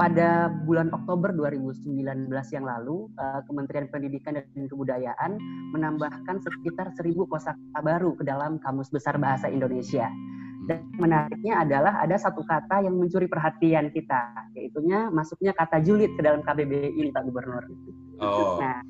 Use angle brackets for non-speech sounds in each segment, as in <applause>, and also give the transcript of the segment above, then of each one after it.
pada bulan Oktober 2019 yang lalu, uh, Kementerian Pendidikan dan Kebudayaan menambahkan sekitar 1000 kosakata baru ke dalam Kamus Besar Bahasa Indonesia. Dan menariknya adalah ada satu kata yang mencuri perhatian kita, yaitunya masuknya kata julid ke dalam KBBI, Pak Gubernur. Oh. Nah,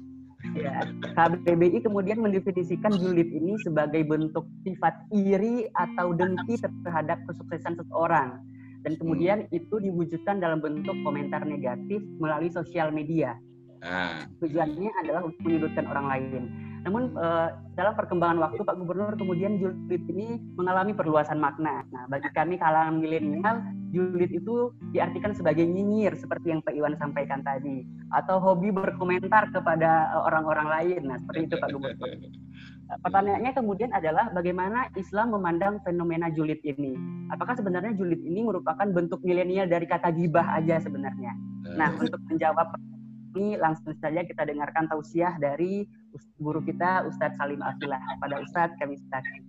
ya, KBBI kemudian mendefinisikan julid ini sebagai bentuk sifat iri atau dengki terhadap kesuksesan seseorang dan kemudian hmm. itu diwujudkan dalam bentuk komentar negatif melalui sosial media. Ah. Tujuannya adalah untuk menyudutkan orang lain. Namun uh, dalam perkembangan waktu Pak Gubernur kemudian julid ini mengalami perluasan makna. Nah, bagi kami kalangan milenial, julid itu diartikan sebagai nyinyir seperti yang Pak Iwan sampaikan tadi, atau hobi berkomentar kepada eh, orang-orang lain. Nah, seperti itu Pak Gubernur. <laughs> Pertanyaannya kemudian adalah bagaimana Islam memandang fenomena julid ini? Apakah sebenarnya julid ini merupakan bentuk milenial dari kata gibah aja sebenarnya? Nah, untuk menjawab ini langsung saja kita dengarkan tausiah dari guru kita Ustadz Salim Alfilah. Pada Ustadz kami silakan.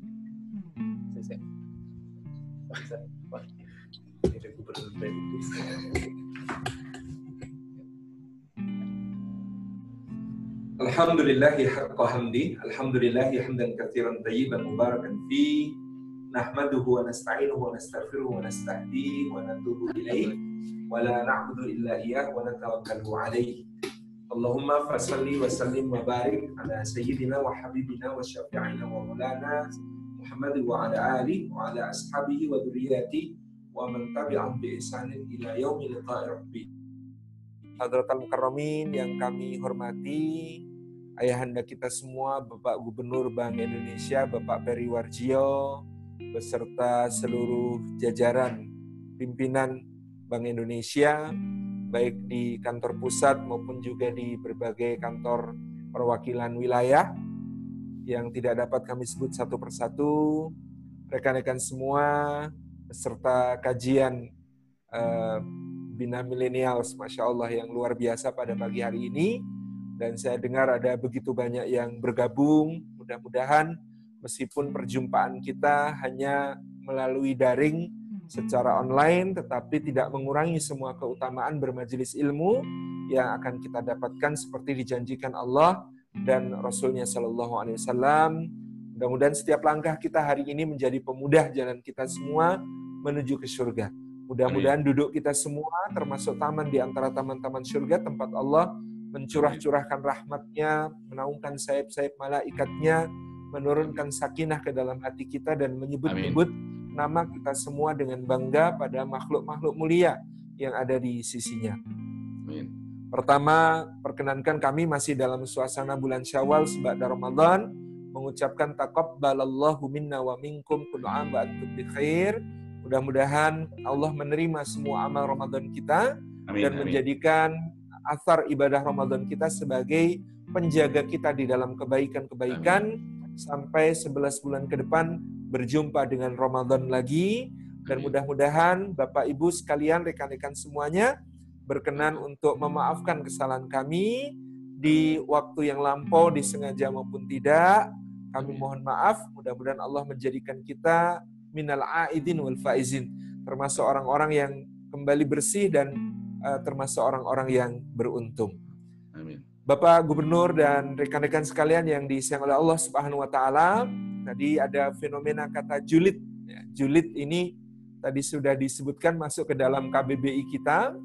Alhamdulillahi haqqa hamdi Alhamdulillahi hamdan kathiran tayyiban mubarakan fi Nahmaduhu wa nasta'inuhu wa nastaghfiruhu wa nastahdihi wa natubu ilaih wa la na'budu illa iyah wa natawakkalu alaih Allahumma fasalli wa sallim wa barik ala sayyidina wa habibina wa syafi'ina wa mulana Muhammad wa ala ali wa ala ashabihi wa dhurriyyati wa man tabi'ahum bi ihsanin ila yaumil liqa'i rabbi. Hadratal Mukarramin yang kami hormati, ayahanda kita semua, Bapak Gubernur Bank Indonesia, Bapak Peri Warjio, beserta seluruh jajaran pimpinan Bank Indonesia, baik di kantor pusat maupun juga di berbagai kantor perwakilan wilayah. Yang tidak dapat kami sebut satu persatu, rekan-rekan semua, beserta kajian uh, Bina Millennials, Masya Allah yang luar biasa pada pagi hari ini dan saya dengar ada begitu banyak yang bergabung. Mudah-mudahan meskipun perjumpaan kita hanya melalui daring secara online, tetapi tidak mengurangi semua keutamaan bermajelis ilmu yang akan kita dapatkan seperti dijanjikan Allah dan Rasulnya Shallallahu Alaihi Wasallam. Mudah-mudahan setiap langkah kita hari ini menjadi pemudah jalan kita semua menuju ke surga. Mudah-mudahan duduk kita semua termasuk taman di antara taman-taman surga tempat Allah mencurah-curahkan rahmatnya, menaungkan sayap-sayap malaikatnya, menurunkan sakinah ke dalam hati kita dan menyebut-nyebut nama kita semua dengan bangga pada makhluk-makhluk mulia yang ada di sisinya. Amin. Pertama, perkenankan kami masih dalam suasana bulan Syawal sebab Ramadan mengucapkan taqabbalallahu minna wa minkum kullu am wa antum bi khair. Mudah-mudahan Allah menerima semua amal Ramadan kita amin, dan amin. menjadikan asar ibadah Ramadan kita sebagai penjaga kita di dalam kebaikan-kebaikan. Sampai 11 bulan ke depan berjumpa dengan Ramadan lagi. Dan mudah-mudahan Bapak Ibu sekalian rekan-rekan semuanya berkenan untuk memaafkan kesalahan kami di waktu yang lampau disengaja maupun tidak. Kami mohon maaf. Mudah-mudahan Allah menjadikan kita minal aidin wal faizin termasuk orang-orang yang kembali bersih dan uh, termasuk orang-orang yang beruntung. Amin. Bapak Gubernur dan rekan-rekan sekalian yang disayang oleh Allah Subhanahu wa taala, tadi ada fenomena kata julid. Ya, julid ini tadi sudah disebutkan masuk ke dalam KBBI kita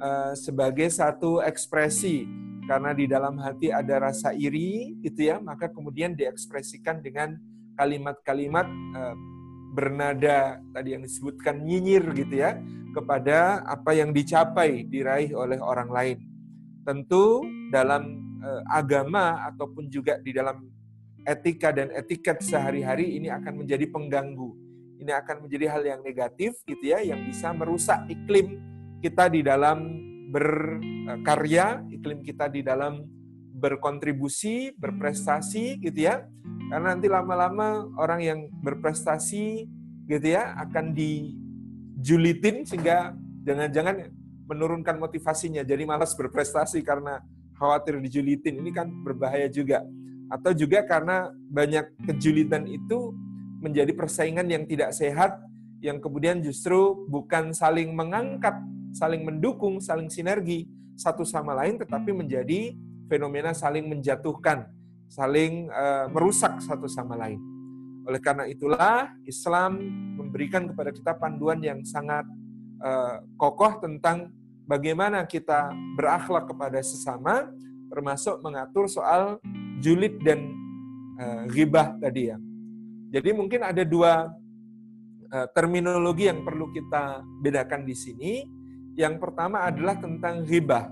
uh, sebagai satu ekspresi karena di dalam hati ada rasa iri gitu ya, maka kemudian diekspresikan dengan kalimat-kalimat uh, bernada tadi yang disebutkan nyinyir gitu ya kepada apa yang dicapai diraih oleh orang lain. Tentu dalam eh, agama ataupun juga di dalam etika dan etiket sehari-hari ini akan menjadi pengganggu. Ini akan menjadi hal yang negatif gitu ya yang bisa merusak iklim kita di dalam berkarya, iklim kita di dalam berkontribusi, berprestasi gitu ya karena nanti lama-lama orang yang berprestasi gitu ya akan dijulitin sehingga jangan-jangan menurunkan motivasinya jadi malas berprestasi karena khawatir dijulitin. Ini kan berbahaya juga. Atau juga karena banyak kejulitan itu menjadi persaingan yang tidak sehat yang kemudian justru bukan saling mengangkat saling mendukung, saling sinergi satu sama lain, tetapi menjadi fenomena saling menjatuhkan, saling uh, merusak satu sama lain. Oleh karena itulah Islam memberikan kepada kita panduan yang sangat uh, kokoh tentang bagaimana kita berakhlak kepada sesama, termasuk mengatur soal julid dan uh, ghibah tadi ya. Jadi mungkin ada dua terminologi yang perlu kita bedakan di sini. Yang pertama adalah tentang ghibah.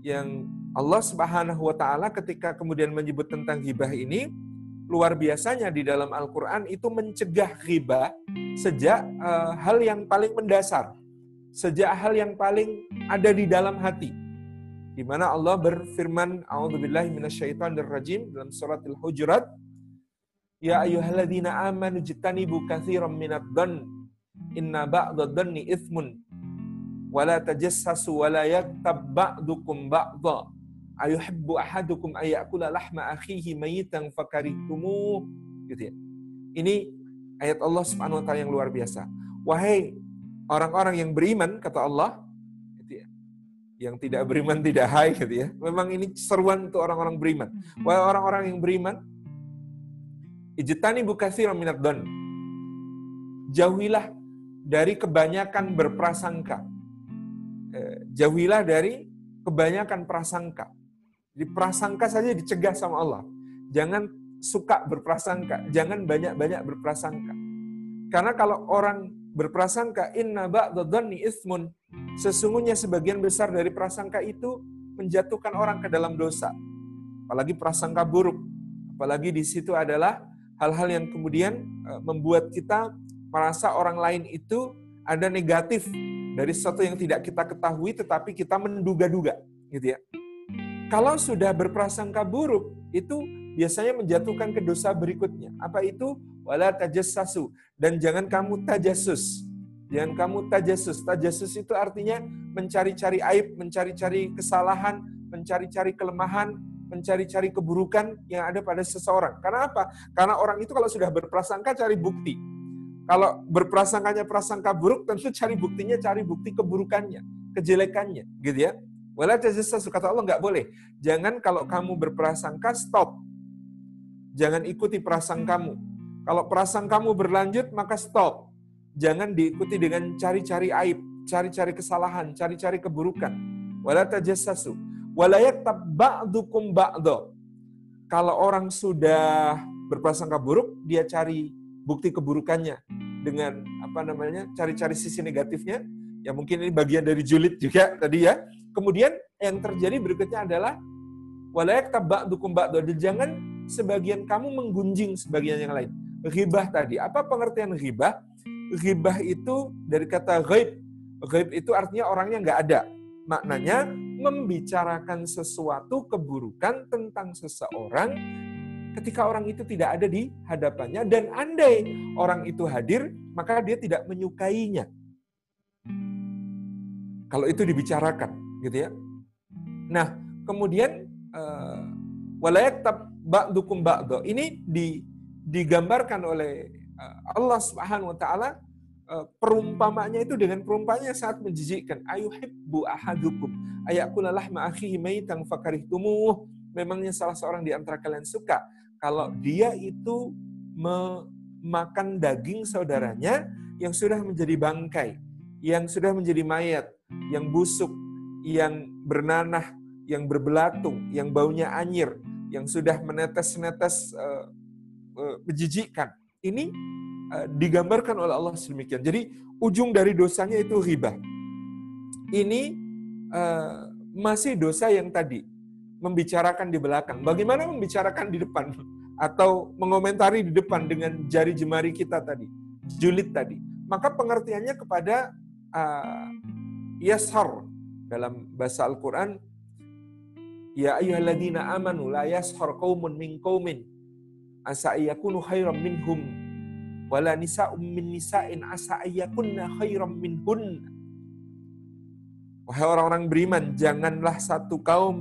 Yang Allah Subhanahu wa taala ketika kemudian menyebut tentang ghibah ini luar biasanya di dalam Al-Qur'an itu mencegah ghibah sejak uh, hal yang paling mendasar. Sejak hal yang paling ada di dalam hati. Di mana Allah berfirman, "A'udzubillahi minasyaitonirrajim" dalam surat Al-Hujurat, "Ya ayyuhalladzina amanu jtanibu katsiran minadh dhann inna ba'dadh dhanni itsmun wala tajassasu wala yaktab ba'dukum ba'dha ayuhibbu ahadukum ayakula lahma akhihi mayitan fakarihtumu gitu ya. Ini ayat Allah Subhanahu wa taala yang luar biasa. Wahai orang-orang yang beriman kata Allah gitu ya. Yang tidak beriman <laughs> tidak hai gitu ya. Memang ini seruan untuk orang-orang beriman. Wahai orang-orang yang beriman ijtani bukatsiran minad don. Jauhilah dari kebanyakan berprasangka. Eh, jauhilah dari kebanyakan prasangka. Di prasangka saja dicegah sama Allah. Jangan suka berprasangka, jangan banyak-banyak berprasangka. Karena kalau orang berprasangka inna ba'dadhanni ismun, sesungguhnya sebagian besar dari prasangka itu menjatuhkan orang ke dalam dosa. Apalagi prasangka buruk. Apalagi di situ adalah hal-hal yang kemudian eh, membuat kita merasa orang lain itu ada negatif dari sesuatu yang tidak kita ketahui tetapi kita menduga-duga gitu ya. Kalau sudah berprasangka buruk, itu biasanya menjatuhkan ke dosa berikutnya. Apa itu? Wala tajassasu. Dan jangan kamu tajasus. Jangan kamu tajasus. Tajasus itu artinya mencari-cari aib, mencari-cari kesalahan, mencari-cari kelemahan, mencari-cari keburukan yang ada pada seseorang. Karena apa? Karena orang itu kalau sudah berprasangka cari bukti. Kalau berprasangkanya prasangka buruk, tentu cari buktinya, cari bukti keburukannya, kejelekannya, gitu ya. Wala tajassasu kata Allah nggak boleh. Jangan kalau kamu berprasangka stop. Jangan ikuti prasangkamu. Kalau prasangkamu berlanjut maka stop. Jangan diikuti dengan cari-cari aib, cari-cari kesalahan, cari-cari keburukan. Wala tajassasu. Wala yaktab ba'dukum ba'do. Kalau orang sudah berprasangka buruk, dia cari bukti keburukannya dengan apa namanya? cari-cari sisi negatifnya. Ya mungkin ini bagian dari julid juga tadi ya Kemudian yang terjadi berikutnya adalah walayak tabak dukum ba'do. Jangan sebagian kamu menggunjing sebagian yang lain. Ghibah tadi. Apa pengertian ghibah? Ghibah itu dari kata ghaib. Ghaib itu artinya orangnya nggak ada. Maknanya membicarakan sesuatu keburukan tentang seseorang ketika orang itu tidak ada di hadapannya dan andai orang itu hadir maka dia tidak menyukainya. Kalau itu dibicarakan gitu ya. Nah, kemudian uh, walayak ba'dukum ba'do. Ini di, digambarkan oleh uh, Allah Subhanahu wa taala uh, perumpamanya itu dengan perumpamaan yang sangat menjijikkan. Ayuhibbu ahadukum ayakula lahma akhihi maitan fakarihtumuh. Memangnya salah seorang di antara kalian suka kalau dia itu memakan daging saudaranya yang sudah menjadi bangkai, yang sudah menjadi mayat, yang busuk, yang bernanah, yang berbelatung, yang baunya anyir, yang sudah menetes-netes uh, uh, menjijikkan. Ini uh, digambarkan oleh Allah sedemikian. Jadi ujung dari dosanya itu riba. Ini uh, masih dosa yang tadi membicarakan di belakang. Bagaimana membicarakan di depan <laughs> atau mengomentari di depan dengan jari jemari kita tadi, julid tadi. Maka pengertiannya kepada uh, yashar dalam bahasa Al-Quran, Ya ayyuhalladzina amanu la yashar qaumun min qaumin asa ayyakunu khairam minhum wala nisa'um min nisa'in asa ayyakunna khairam minhun. Wahai orang-orang beriman, janganlah satu kaum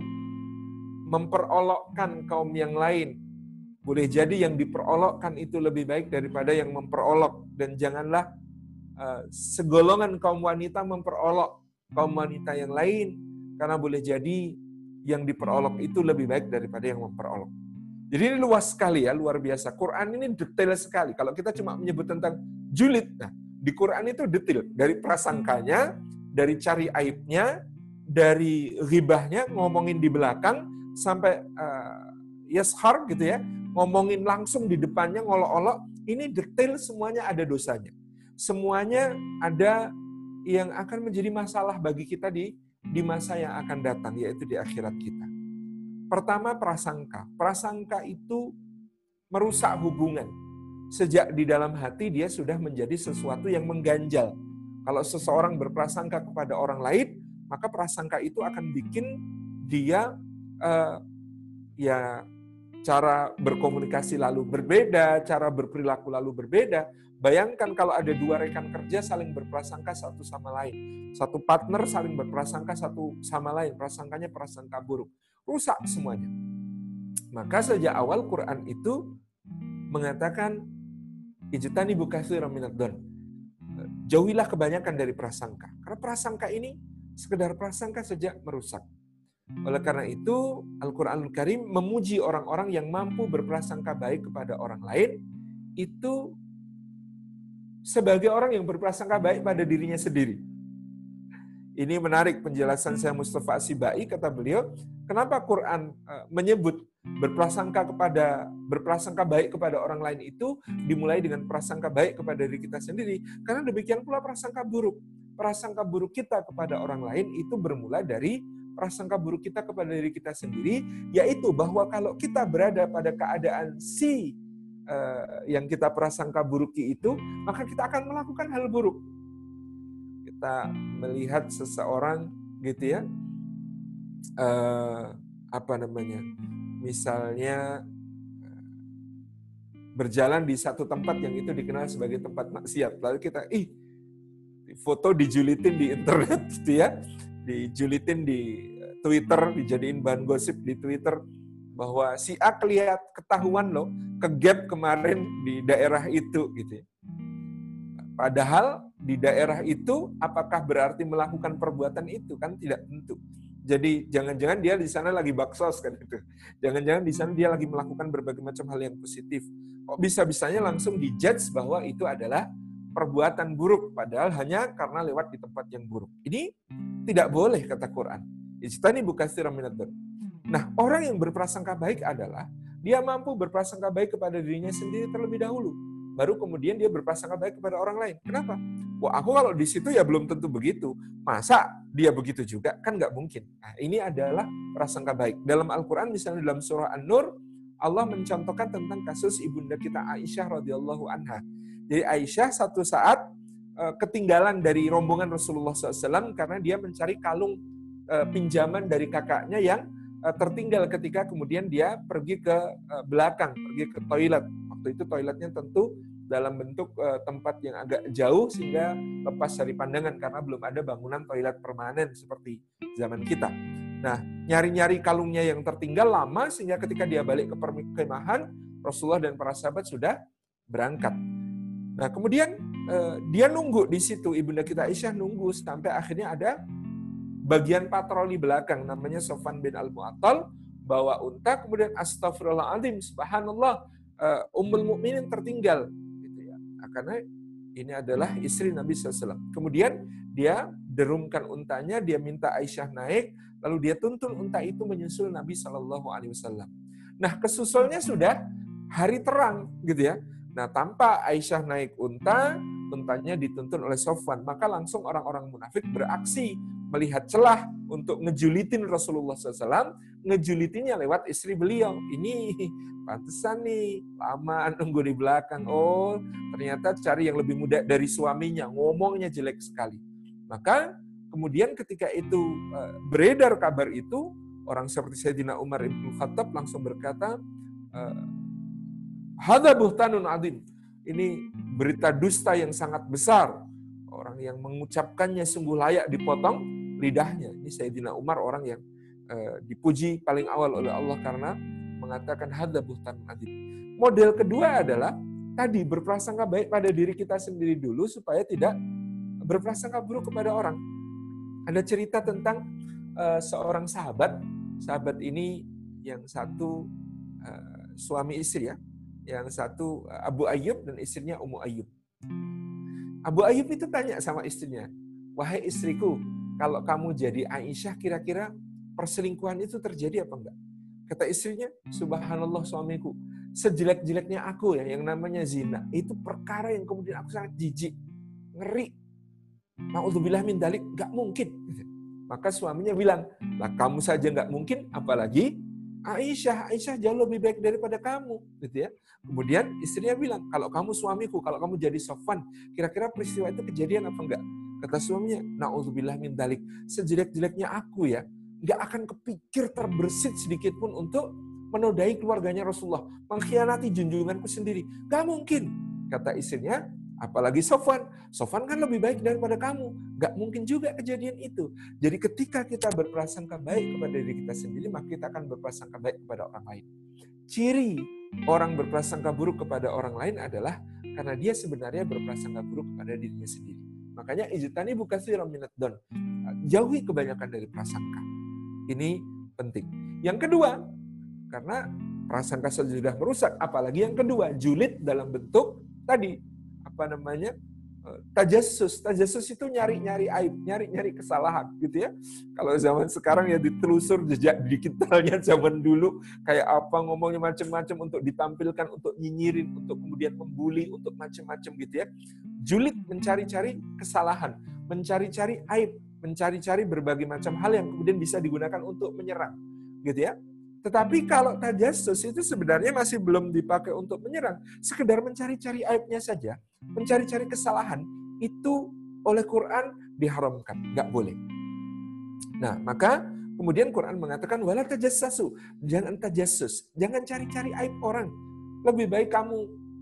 memperolokkan kaum yang lain. Boleh jadi yang diperolokkan itu lebih baik daripada yang memperolok. Dan janganlah uh, segolongan kaum wanita memperolok kaum wanita yang lain karena boleh jadi yang diperolok itu lebih baik daripada yang memperolok. Jadi ini luas sekali ya, luar biasa. Quran ini detail sekali. Kalau kita cuma menyebut tentang julid, nah di Quran itu detail dari prasangkanya, dari cari aibnya, dari ribahnya, ngomongin di belakang sampai uh, yashar gitu ya, ngomongin langsung di depannya ngolok-olok. Ini detail semuanya ada dosanya. Semuanya ada yang akan menjadi masalah bagi kita di di masa yang akan datang, yaitu di akhirat kita. Pertama prasangka. Prasangka itu merusak hubungan. Sejak di dalam hati dia sudah menjadi sesuatu yang mengganjal. Kalau seseorang berprasangka kepada orang lain, maka prasangka itu akan bikin dia uh, ya cara berkomunikasi lalu berbeda, cara berperilaku lalu berbeda. Bayangkan kalau ada dua rekan kerja saling berprasangka satu sama lain. Satu partner saling berprasangka satu sama lain. Prasangkanya prasangka buruk rusak semuanya. Maka sejak awal Quran itu mengatakan ijtani bukatsiran minad don. Jauhilah kebanyakan dari prasangka. Karena prasangka ini sekedar prasangka sejak merusak. Oleh karena itu, Al-Quranul Karim memuji orang-orang yang mampu berprasangka baik kepada orang lain, itu sebagai orang yang berprasangka baik pada dirinya sendiri. Ini menarik penjelasan saya Mustafa Asibai, kata beliau, kenapa Quran eh, menyebut berprasangka kepada berprasangka baik kepada orang lain itu dimulai dengan prasangka baik kepada diri kita sendiri. Karena demikian pula prasangka buruk. Prasangka buruk kita kepada orang lain itu bermula dari prasangka buruk kita kepada diri kita sendiri yaitu bahwa kalau kita berada pada keadaan si uh, yang kita prasangka buruki itu maka kita akan melakukan hal buruk. Kita melihat seseorang gitu ya uh, apa namanya misalnya berjalan di satu tempat yang itu dikenal sebagai tempat maksiat. Lalu kita ih foto dijulitin di internet <laughs> gitu ya dijulitin di Twitter dijadiin bahan gosip di Twitter bahwa si A kelihat ketahuan loh ke gap kemarin di daerah itu gitu ya. Padahal di daerah itu apakah berarti melakukan perbuatan itu kan tidak tentu. Jadi jangan-jangan dia di sana lagi baksos kan itu. Jangan-jangan di sana dia lagi melakukan berbagai macam hal yang positif. Kok bisa-bisanya langsung dijudge bahwa itu adalah perbuatan buruk padahal hanya karena lewat di tempat yang buruk. Ini tidak boleh kata Quran. Ijtani bukan minat Nah, orang yang berprasangka baik adalah dia mampu berprasangka baik kepada dirinya sendiri terlebih dahulu baru kemudian dia berprasangka baik kepada orang lain. Kenapa? Wah, aku kalau di situ ya belum tentu begitu. Masa dia begitu juga? Kan nggak mungkin. Nah, ini adalah prasangka baik. Dalam Al-Quran, misalnya dalam surah An-Nur, Allah mencontohkan tentang kasus ibunda kita Aisyah radhiyallahu anha. Jadi Aisyah satu saat eh, ketinggalan dari rombongan Rasulullah SAW karena dia mencari kalung eh, pinjaman dari kakaknya yang eh, tertinggal ketika kemudian dia pergi ke belakang, pergi ke toilet. Waktu itu toiletnya tentu dalam bentuk tempat yang agak jauh sehingga lepas dari pandangan karena belum ada bangunan toilet permanen seperti zaman kita. Nah, nyari-nyari kalungnya yang tertinggal lama sehingga ketika dia balik ke perkemahan, Rasulullah dan para sahabat sudah berangkat. Nah, kemudian uh, dia nunggu di situ, ibunda kita Aisyah nunggu sampai akhirnya ada bagian patroli belakang namanya Sofan bin Al-Mu'attal bawa unta kemudian astagfirullahaladzim subhanallah uh, Ummul Mukminin tertinggal karena ini adalah istri Nabi SAW. Kemudian dia derumkan untanya, dia minta Aisyah naik, lalu dia tuntun unta itu menyusul Nabi Shallallahu Alaihi Wasallam. Nah kesusulnya sudah hari terang gitu ya. Nah tanpa Aisyah naik unta, untanya dituntun oleh Sofwan, maka langsung orang-orang munafik beraksi melihat celah untuk ngejulitin Rasulullah SAW, ngejulitinya lewat istri beliau. Ini pantesan nih, lama <laughs> nunggu di belakang. Oh, ternyata cari yang lebih muda dari suaminya, ngomongnya jelek sekali. Maka kemudian ketika itu eh, beredar kabar itu, orang seperti Sayyidina Umar Ibn Khattab langsung berkata, eh, Hada buhtanun adim. Ini berita dusta yang sangat besar. Orang yang mengucapkannya sungguh layak dipotong lidahnya. Ini Sayyidina Umar orang yang uh, dipuji paling awal oleh Allah karena mengatakan hada buhtan adib. Model kedua adalah tadi berprasangka baik pada diri kita sendiri dulu supaya tidak berprasangka buruk kepada orang. Ada cerita tentang uh, seorang sahabat. Sahabat ini yang satu uh, suami istri ya, yang satu Abu Ayyub dan istrinya Ummu Ayyub. Abu Ayyub itu tanya sama istrinya, wahai istriku, kalau kamu jadi Aisyah, kira-kira perselingkuhan itu terjadi apa enggak? Kata istrinya, subhanallah suamiku, sejelek-jeleknya aku ya, yang namanya zina, itu perkara yang kemudian aku sangat jijik, ngeri. Na'udzubillah min dalik, nggak mungkin. Maka suaminya bilang, lah kamu saja nggak mungkin, apalagi Aisyah, Aisyah jauh lebih baik daripada kamu, gitu ya. Kemudian istrinya bilang, kalau kamu suamiku, kalau kamu jadi sofan, kira-kira peristiwa itu kejadian apa enggak? Kata suaminya, na'udzubillah min dalik, sejelek-jeleknya aku ya, nggak akan kepikir terbersit sedikit pun untuk menodai keluarganya Rasulullah, mengkhianati junjunganku sendiri. Gak mungkin, kata istrinya, Apalagi Sofwan. Sofwan kan lebih baik daripada kamu. Gak mungkin juga kejadian itu. Jadi ketika kita berprasangka baik kepada diri kita sendiri, maka kita akan berprasangka baik kepada orang lain. Ciri orang berprasangka buruk kepada orang lain adalah karena dia sebenarnya berprasangka buruk kepada dirinya sendiri. Makanya ijtani bukan minat don. Jauhi kebanyakan dari prasangka. Ini penting. Yang kedua, karena prasangka sudah merusak, apalagi yang kedua, julid dalam bentuk tadi apa namanya eh, tajasus. Tajasus itu nyari nyari aib nyari nyari kesalahan gitu ya. Kalau zaman sekarang ya ditelusur jejak digitalnya <laughs> zaman dulu kayak apa ngomongnya macam-macam untuk ditampilkan untuk nyinyirin untuk kemudian membuli untuk macam-macam gitu ya. Julid mencari-cari kesalahan mencari-cari aib mencari-cari berbagai macam hal yang kemudian bisa digunakan untuk menyerang gitu ya tetapi kalau tajasus itu sebenarnya masih belum dipakai untuk menyerang, sekedar mencari-cari aibnya saja, mencari-cari kesalahan, itu oleh Quran diharamkan, nggak boleh. Nah, maka kemudian Quran mengatakan wala tajassasu, jangan tajasus, jangan cari-cari aib orang. Lebih baik kamu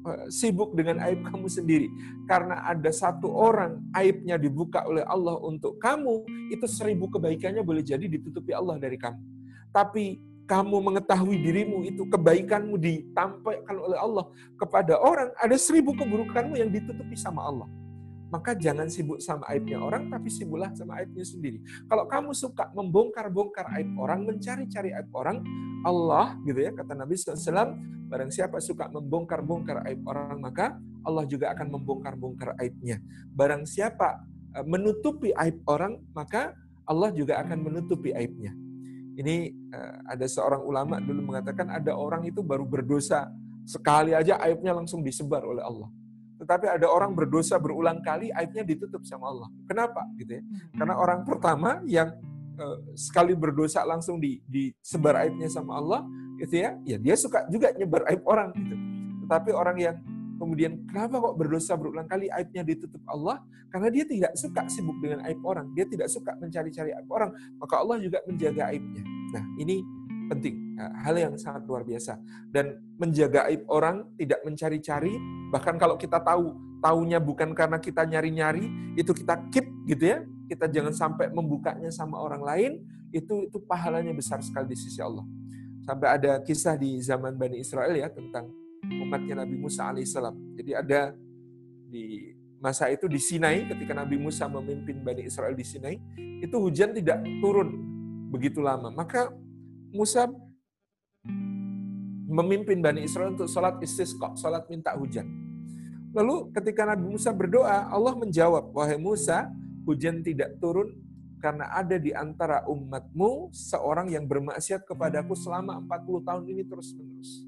eh, sibuk dengan aib kamu sendiri. Karena ada satu orang aibnya dibuka oleh Allah untuk kamu, itu seribu kebaikannya boleh jadi ditutupi Allah dari kamu. Tapi kamu mengetahui dirimu itu kebaikanmu ditampilkan oleh Allah kepada orang, ada seribu keburukanmu yang ditutupi sama Allah. Maka jangan sibuk sama aibnya orang, tapi sibuklah sama aibnya sendiri. Kalau kamu suka membongkar-bongkar aib orang, mencari-cari aib orang, Allah, gitu ya, kata Nabi SAW, barang siapa suka membongkar-bongkar aib orang, maka Allah juga akan membongkar-bongkar aibnya. Barang siapa eh, menutupi aib orang, maka Allah juga akan menutupi aibnya. Ini eh, ada seorang ulama dulu mengatakan ada orang itu baru berdosa sekali aja aibnya langsung disebar oleh Allah. Tetapi ada orang berdosa berulang kali aibnya ditutup sama Allah. Kenapa? Gitu ya. Karena orang pertama yang eh, sekali berdosa langsung di, disebar aibnya sama Allah, gitu ya, ya dia suka juga nyebar aib orang gitu. Tetapi orang yang kemudian kenapa kok berdosa berulang kali aibnya ditutup Allah? Karena dia tidak suka sibuk dengan aib orang, dia tidak suka mencari-cari aib orang, maka Allah juga menjaga aibnya. Nah, ini penting, nah, hal yang sangat luar biasa. Dan menjaga aib orang, tidak mencari-cari, bahkan kalau kita tahu, tahunya bukan karena kita nyari-nyari, itu kita keep gitu ya, kita jangan sampai membukanya sama orang lain, itu itu pahalanya besar sekali di sisi Allah. Sampai ada kisah di zaman Bani Israel ya tentang umatnya Nabi Musa alaihissalam. Jadi ada di masa itu di Sinai ketika Nabi Musa memimpin Bani Israel di Sinai, itu hujan tidak turun begitu lama. Maka Musa memimpin Bani Israel untuk sholat istisqa, sholat minta hujan. Lalu ketika Nabi Musa berdoa, Allah menjawab, Wahai Musa, hujan tidak turun karena ada di antara umatmu seorang yang bermaksiat kepadaku selama 40 tahun ini terus-menerus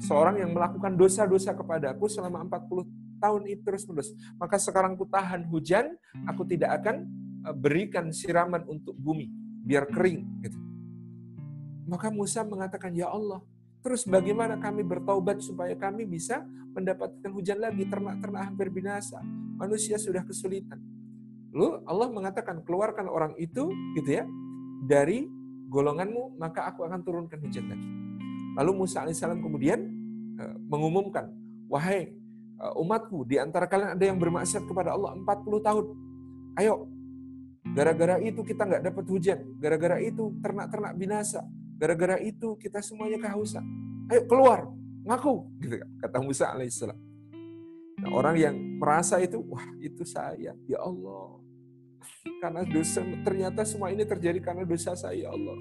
seorang yang melakukan dosa-dosa kepadaku selama 40 tahun itu terus-menerus. Maka sekarang ku tahan hujan, aku tidak akan e, berikan siraman untuk bumi, biar kering. Gitu. Maka Musa mengatakan, Ya Allah, terus bagaimana kami bertaubat supaya kami bisa mendapatkan hujan lagi, ternak-ternak hampir binasa, manusia sudah kesulitan. Lalu Allah mengatakan, keluarkan orang itu, gitu ya, dari golonganmu, maka aku akan turunkan hujan lagi. Lalu Musa alaihissalam kemudian eh, mengumumkan, wahai eh, umatku, di antara kalian ada yang bermaksiat kepada Allah 40 tahun. Ayo, gara-gara itu kita nggak dapat hujan, gara-gara itu ternak-ternak binasa, gara-gara itu kita semuanya kehausan. Ayo keluar, ngaku, gitu kata Musa alaihissalam. Nah, orang yang merasa itu, wah itu saya, ya Allah. karena dosa ternyata semua ini terjadi karena dosa saya ya Allah.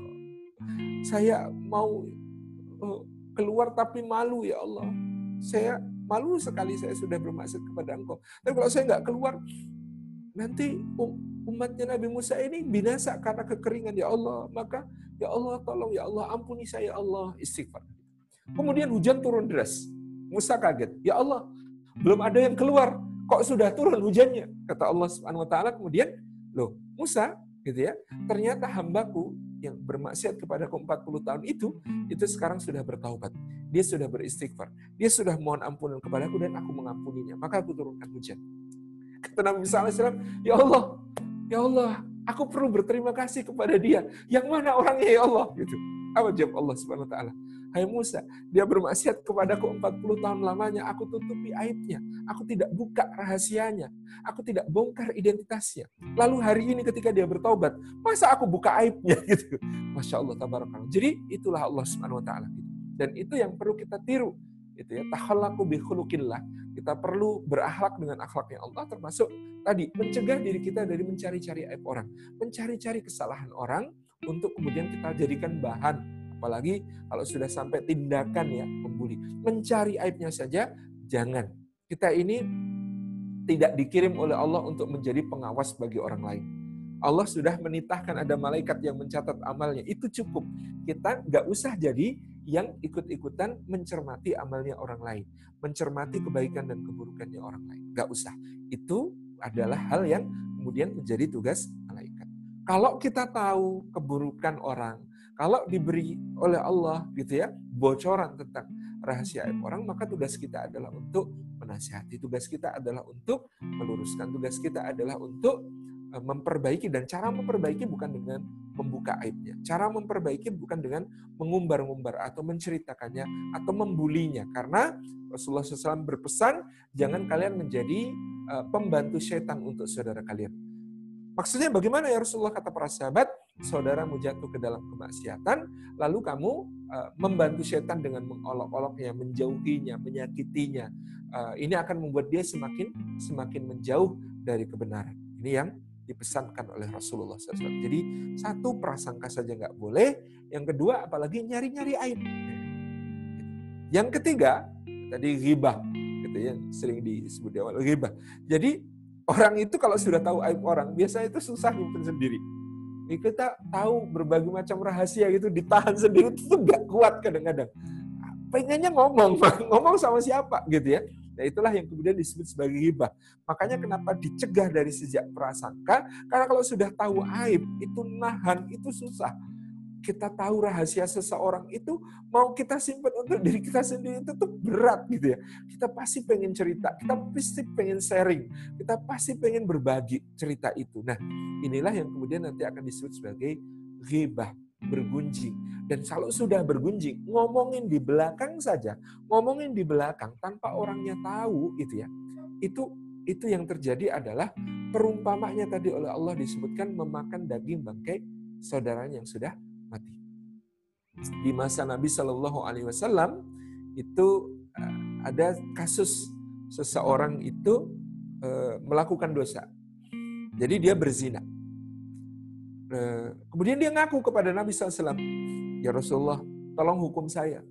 Saya mau keluar tapi malu ya Allah. Saya malu sekali saya sudah bermaksud kepada Engkau. Tapi kalau saya nggak keluar, nanti umatnya Nabi Musa ini binasa karena kekeringan ya Allah. Maka ya Allah tolong ya Allah ampuni saya ya Allah istighfar. Kemudian hujan turun deras. Musa kaget. Ya Allah, belum ada yang keluar. Kok sudah turun hujannya? Kata Allah Subhanahu wa taala kemudian, "Loh, Musa, gitu ya. Ternyata hambaku yang bermaksiat kepada aku 40 tahun itu, itu sekarang sudah bertaubat. Dia sudah beristighfar. Dia sudah mohon ampunan kepadaku dan aku mengampuninya. Maka aku turunkan hujan. Kata Nabi SAW, Ya Allah, Ya Allah, aku perlu berterima kasih kepada dia. Yang mana orangnya ya Allah? Gitu. Apa jawab Allah Subhanahu Wa Taala? Hai Musa, dia bermaksiat kepadaku 40 tahun lamanya, aku tutupi aibnya. Aku tidak buka rahasianya. Aku tidak bongkar identitasnya. Lalu hari ini ketika dia bertobat, masa aku buka aibnya <laughs> gitu. Masya Allah, tabarakallah. Jadi itulah Allah Subhanahu wa taala Dan itu yang perlu kita tiru. Itu ya, tahallaku bi Kita perlu berakhlak dengan akhlaknya Allah termasuk tadi mencegah diri kita dari mencari-cari aib orang, mencari-cari kesalahan orang untuk kemudian kita jadikan bahan Apalagi kalau sudah sampai tindakan ya membuli. Mencari aibnya saja jangan. Kita ini tidak dikirim oleh Allah untuk menjadi pengawas bagi orang lain. Allah sudah menitahkan ada malaikat yang mencatat amalnya. Itu cukup. Kita nggak usah jadi yang ikut-ikutan mencermati amalnya orang lain. Mencermati kebaikan dan keburukannya orang lain. Nggak usah. Itu adalah hal yang kemudian menjadi tugas malaikat. Kalau kita tahu keburukan orang, kalau diberi oleh Allah gitu ya bocoran tentang rahasia aib orang, maka tugas kita adalah untuk menasihati. Tugas kita adalah untuk meluruskan. Tugas kita adalah untuk e, memperbaiki dan cara memperbaiki bukan dengan membuka aibnya. Cara memperbaiki bukan dengan mengumbar-ngumbar atau menceritakannya atau membulinya. Karena Rasulullah SAW berpesan, jangan kalian menjadi e, pembantu setan untuk saudara kalian. Maksudnya bagaimana ya Rasulullah kata para sahabat, saudaramu jatuh ke dalam kemaksiatan, lalu kamu uh, membantu setan dengan mengolok-oloknya, menjauhinya, menyakitinya. Uh, ini akan membuat dia semakin semakin menjauh dari kebenaran. Ini yang dipesankan oleh Rasulullah SAW. Jadi satu prasangka saja nggak boleh, yang kedua apalagi nyari-nyari aib. Yang ketiga tadi ghibah, gitu ya, sering disebut di awal ghibah. Jadi Orang itu kalau sudah tahu aib orang, biasanya itu susah nyimpen sendiri. Kita tahu berbagai macam rahasia gitu, ditahan sendiri itu nggak kuat kadang-kadang. Pengennya ngomong, <laughs> ngomong sama siapa gitu ya. Nah itulah yang kemudian disebut sebagai hibah. Makanya kenapa dicegah dari sejak prasangka? Karena kalau sudah tahu aib, itu nahan, itu susah kita tahu rahasia seseorang itu mau kita simpan untuk diri kita sendiri itu tuh berat gitu ya. Kita pasti pengen cerita, kita pasti pengen sharing, kita pasti pengen berbagi cerita itu. Nah, inilah yang kemudian nanti akan disebut sebagai ghibah, bergunjing. Dan kalau sudah bergunjing, ngomongin di belakang saja, ngomongin di belakang tanpa orangnya tahu gitu ya. Itu itu yang terjadi adalah perumpamanya tadi oleh Allah disebutkan memakan daging bangkai saudaranya yang sudah mati. Di masa Nabi Shallallahu Alaihi Wasallam itu eh, ada kasus seseorang itu eh, melakukan dosa. Jadi dia berzina. Eh, kemudian dia ngaku kepada Nabi SAW, ya Rasulullah, tolong hukum saya.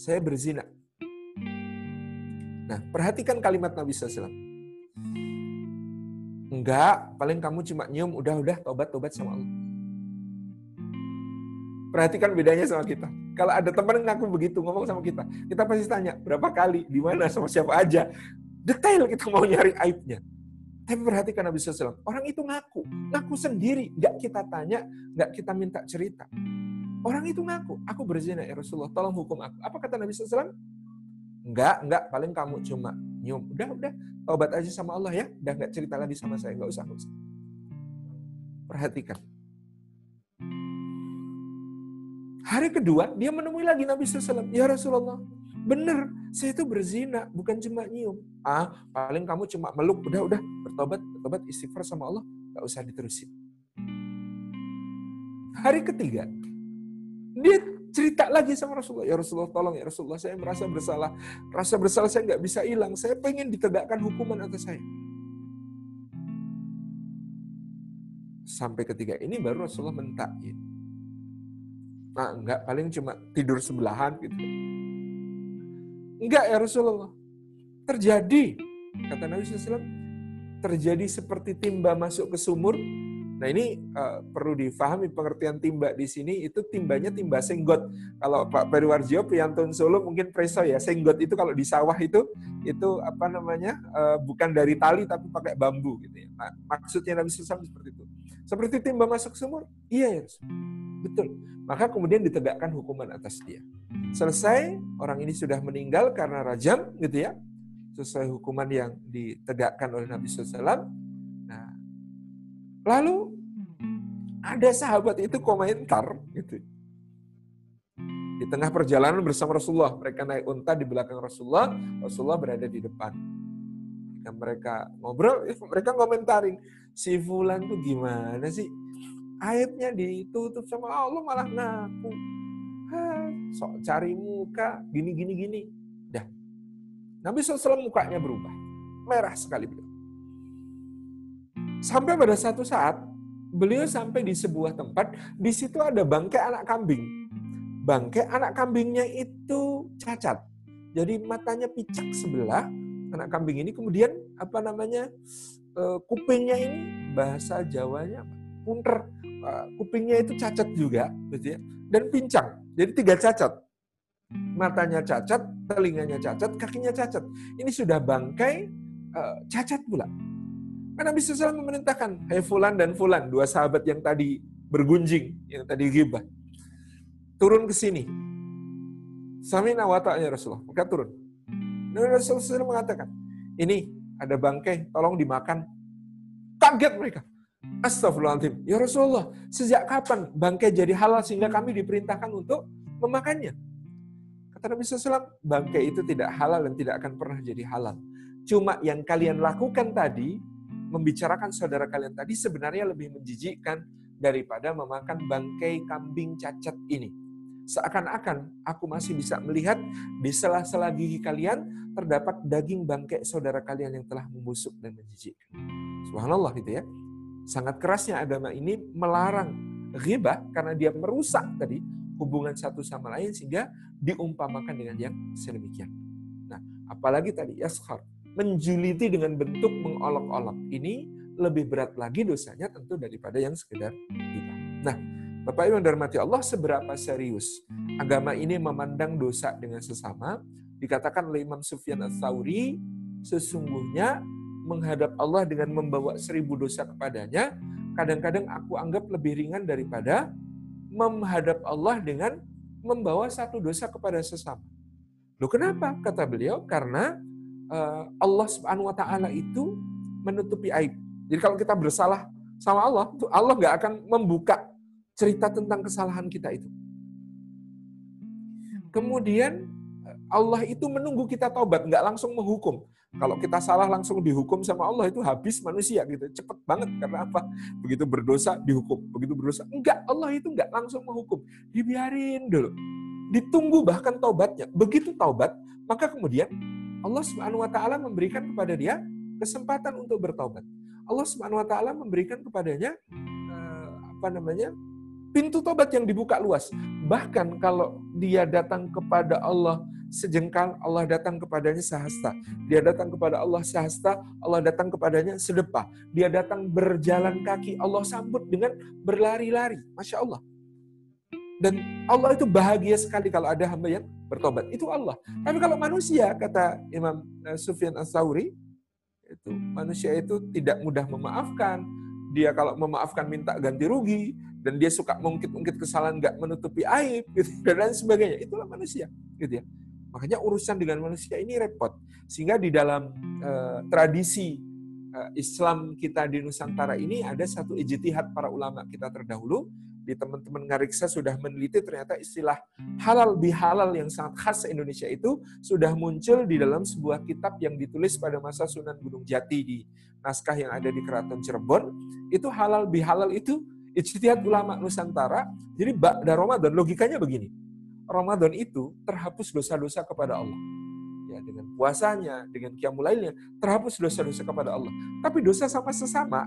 Saya berzina. Nah, perhatikan kalimat Nabi SAW. Enggak, paling kamu cuma nyium, udah-udah tobat-tobat sama Allah. Perhatikan bedanya sama kita. Kalau ada teman ngaku begitu ngomong sama kita, kita pasti tanya berapa kali, di mana, sama siapa aja. Detail kita mau nyari aibnya. Tapi perhatikan Nabi SAW, orang itu ngaku, ngaku sendiri, nggak kita tanya, nggak kita minta cerita. Orang itu ngaku, aku berzina ya Rasulullah, tolong hukum aku. Apa kata Nabi SAW? Enggak, enggak, paling kamu cuma nyium. Udah, udah, taubat aja sama Allah ya, udah nggak cerita lagi sama saya, nggak usah, nggak usah. Perhatikan, Hari kedua, dia menemui lagi Nabi SAW. Ya Rasulullah, benar, saya itu berzina, bukan cuma nyium. Ah, paling kamu cuma meluk, udah, udah, bertobat, bertobat, istighfar sama Allah, gak usah diterusin. Hari ketiga, dia cerita lagi sama Rasulullah. Ya Rasulullah, tolong ya Rasulullah, saya merasa bersalah. Rasa bersalah saya nggak bisa hilang. Saya pengen ditegakkan hukuman atas saya. sampai ketiga ini baru Rasulullah mentakin. Nah, enggak paling cuma tidur sebelahan gitu. Enggak ya Rasulullah. Terjadi kata Nabi SAW terjadi seperti timba masuk ke sumur. Nah ini uh, perlu difahami pengertian timba di sini itu timbanya timba senggot. Kalau Pak Periwarjo Priantun Solo mungkin preso ya senggot itu kalau di sawah itu itu apa namanya uh, bukan dari tali tapi pakai bambu gitu ya. Nah, maksudnya Nabi SAW seperti itu. Seperti timba masuk sumur? Iya ya Betul. Maka kemudian ditegakkan hukuman atas dia. Selesai, orang ini sudah meninggal karena rajam gitu ya sesuai hukuman yang ditegakkan oleh Nabi SAW. Nah, lalu ada sahabat itu komentar gitu. Di tengah perjalanan bersama Rasulullah, mereka naik unta di belakang Rasulullah, Rasulullah berada di depan. Ketika mereka ngobrol, mereka komentarin, si Fulan tuh gimana sih? Aibnya ditutup sama Allah malah ngaku. Sok cari muka, gini gini gini. Nabi SAW mukanya berubah. Merah sekali beliau. Sampai pada satu saat, beliau sampai di sebuah tempat, di situ ada bangkai anak kambing. Bangkai anak kambingnya itu cacat. Jadi matanya picak sebelah, anak kambing ini kemudian apa namanya eh, kupingnya ini bahasa Jawanya punter eh, kupingnya itu cacat juga gitu ya dan pincang jadi tiga cacat matanya cacat, telinganya cacat, kakinya cacat. Ini sudah bangkai uh, cacat pula. Karena Nabi SAW memerintahkan, hai Fulan dan Fulan, dua sahabat yang tadi bergunjing, yang tadi ghibah. Turun ke sini. Samina wa ta'anya Rasulullah. Maka turun. Nabi Rasulullah mengatakan, ini ada bangkai, tolong dimakan. Kaget mereka. Astagfirullahaladzim. Ya Rasulullah, sejak kapan bangkai jadi halal sehingga kami diperintahkan untuk memakannya? Kata Nabi SAW, bangkai itu tidak halal dan tidak akan pernah jadi halal. Cuma yang kalian lakukan tadi, membicarakan saudara kalian tadi sebenarnya lebih menjijikkan daripada memakan bangkai kambing cacat ini. Seakan-akan aku masih bisa melihat di sela-sela gigi kalian terdapat daging bangkai saudara kalian yang telah membusuk dan menjijikkan. Subhanallah itu ya. Sangat kerasnya agama ini melarang ghibah karena dia merusak tadi hubungan satu sama lain sehingga diumpamakan dengan yang sedemikian. Nah, apalagi tadi yaskhar, menjuliti dengan bentuk mengolok-olok. Ini lebih berat lagi dosanya tentu daripada yang sekedar kita. Nah, Bapak Ibu yang dirahmati Allah, seberapa serius agama ini memandang dosa dengan sesama? Dikatakan oleh Imam Sufyan al-Thawri, sesungguhnya menghadap Allah dengan membawa seribu dosa kepadanya, kadang-kadang aku anggap lebih ringan daripada menghadap Allah dengan membawa satu dosa kepada sesama. Loh kenapa? Kata beliau, karena uh, Allah Subhanahu wa taala itu menutupi aib. Jadi kalau kita bersalah sama Allah, Allah nggak akan membuka cerita tentang kesalahan kita itu. Kemudian Allah itu menunggu kita taubat, nggak langsung menghukum. Kalau kita salah langsung dihukum sama Allah itu habis manusia gitu. Cepet banget karena apa? Begitu berdosa dihukum, begitu berdosa enggak. Allah itu enggak langsung menghukum. Dibiarin dulu. Ditunggu bahkan taubatnya. Begitu taubat, maka kemudian Allah Subhanahu wa taala memberikan kepada dia kesempatan untuk bertaubat. Allah Subhanahu wa taala memberikan kepadanya eh, apa namanya? pintu tobat yang dibuka luas. Bahkan kalau dia datang kepada Allah sejengkal, Allah datang kepadanya sehasta. Dia datang kepada Allah sehasta, Allah datang kepadanya sedepah. Dia datang berjalan kaki, Allah sambut dengan berlari-lari. Masya Allah. Dan Allah itu bahagia sekali kalau ada hamba yang bertobat. Itu Allah. Tapi kalau manusia, kata Imam eh, Sufyan As-Sauri, itu manusia itu tidak mudah memaafkan. Dia kalau memaafkan minta ganti rugi dan dia suka mungkit-mungkit kesalahan nggak menutupi aib gitu, <laughs> dan lain sebagainya. Itulah manusia, gitu ya. Makanya urusan dengan manusia ini repot. Sehingga di dalam uh, tradisi uh, Islam kita di Nusantara ini ada satu ijtihad para ulama kita terdahulu. Di teman-teman ngariksa sudah meneliti ternyata istilah halal bihalal yang sangat khas Indonesia itu sudah muncul di dalam sebuah kitab yang ditulis pada masa Sunan Gunung Jati di naskah yang ada di Keraton Cirebon. Itu halal bihalal itu ijtihad ulama Nusantara. Jadi Ba'da Ramadan logikanya begini Ramadan itu terhapus dosa-dosa kepada Allah. Ya, dengan puasanya, dengan qiyamul lailnya, terhapus dosa-dosa kepada Allah. Tapi dosa sama sesama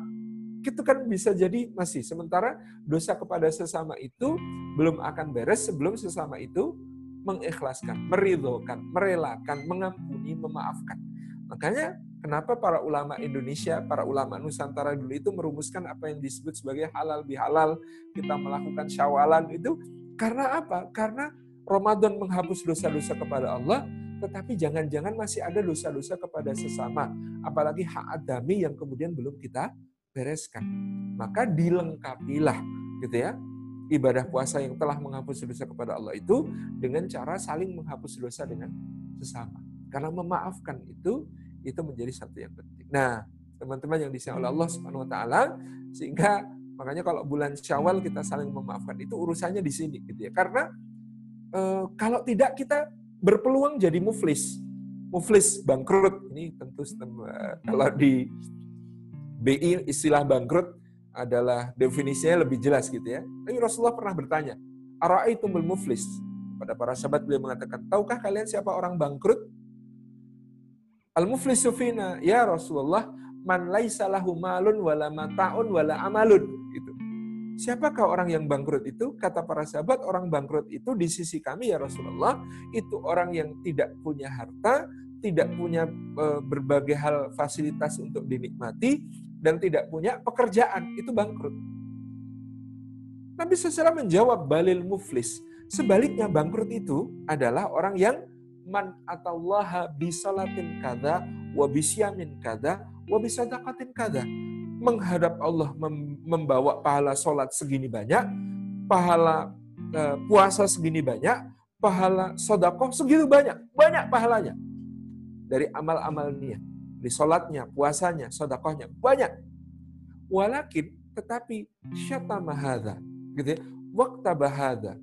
Itu kan bisa jadi masih. Sementara dosa kepada sesama itu belum akan beres sebelum sesama itu mengikhlaskan, meridhokan, merelakan, mengampuni, memaafkan. Makanya kenapa para ulama Indonesia, para ulama Nusantara dulu itu merumuskan apa yang disebut sebagai halal bihalal, kita melakukan syawalan itu karena apa? Karena Ramadan menghapus dosa-dosa kepada Allah, tetapi jangan-jangan masih ada dosa-dosa kepada sesama, apalagi hak adami yang kemudian belum kita bereskan. Maka dilengkapilah gitu ya ibadah puasa yang telah menghapus dosa kepada Allah itu dengan cara saling menghapus dosa dengan sesama. Karena memaafkan itu itu menjadi satu yang penting. Nah, teman-teman yang disayang oleh Allah Subhanahu wa taala sehingga makanya kalau bulan Syawal kita saling memaafkan itu urusannya di sini gitu ya. Karena e, kalau tidak kita berpeluang jadi muflis. Muflis bangkrut. Ini tentu kalau di BI istilah bangkrut adalah definisinya lebih jelas gitu ya. Tapi Rasulullah pernah bertanya, Ara'aitumul muflis? Pada para sahabat beliau mengatakan, tahukah kalian siapa orang bangkrut? Al-muflisu fina, ya Rasulullah, man laisa lahu malun wala mata'un wala amalun. Gitu. Siapakah orang yang bangkrut itu? Kata para sahabat, orang bangkrut itu di sisi kami ya Rasulullah, itu orang yang tidak punya harta, tidak punya e, berbagai hal fasilitas untuk dinikmati, dan tidak punya pekerjaan, itu bangkrut. Nabi SAW menjawab balil muflis. Sebaliknya bangkrut itu adalah orang yang man atallaha bisalatin kada wa bisyamin kada wa bisadaqatin kada. Menghadap Allah membawa pahala sholat segini banyak, pahala uh, puasa segini banyak, pahala sodakoh segitu banyak. Banyak pahalanya. Dari amal-amalnya di sholatnya, puasanya, sodakohnya, banyak. Walakin, tetapi syatama hadha, gitu ya, waktu bahada,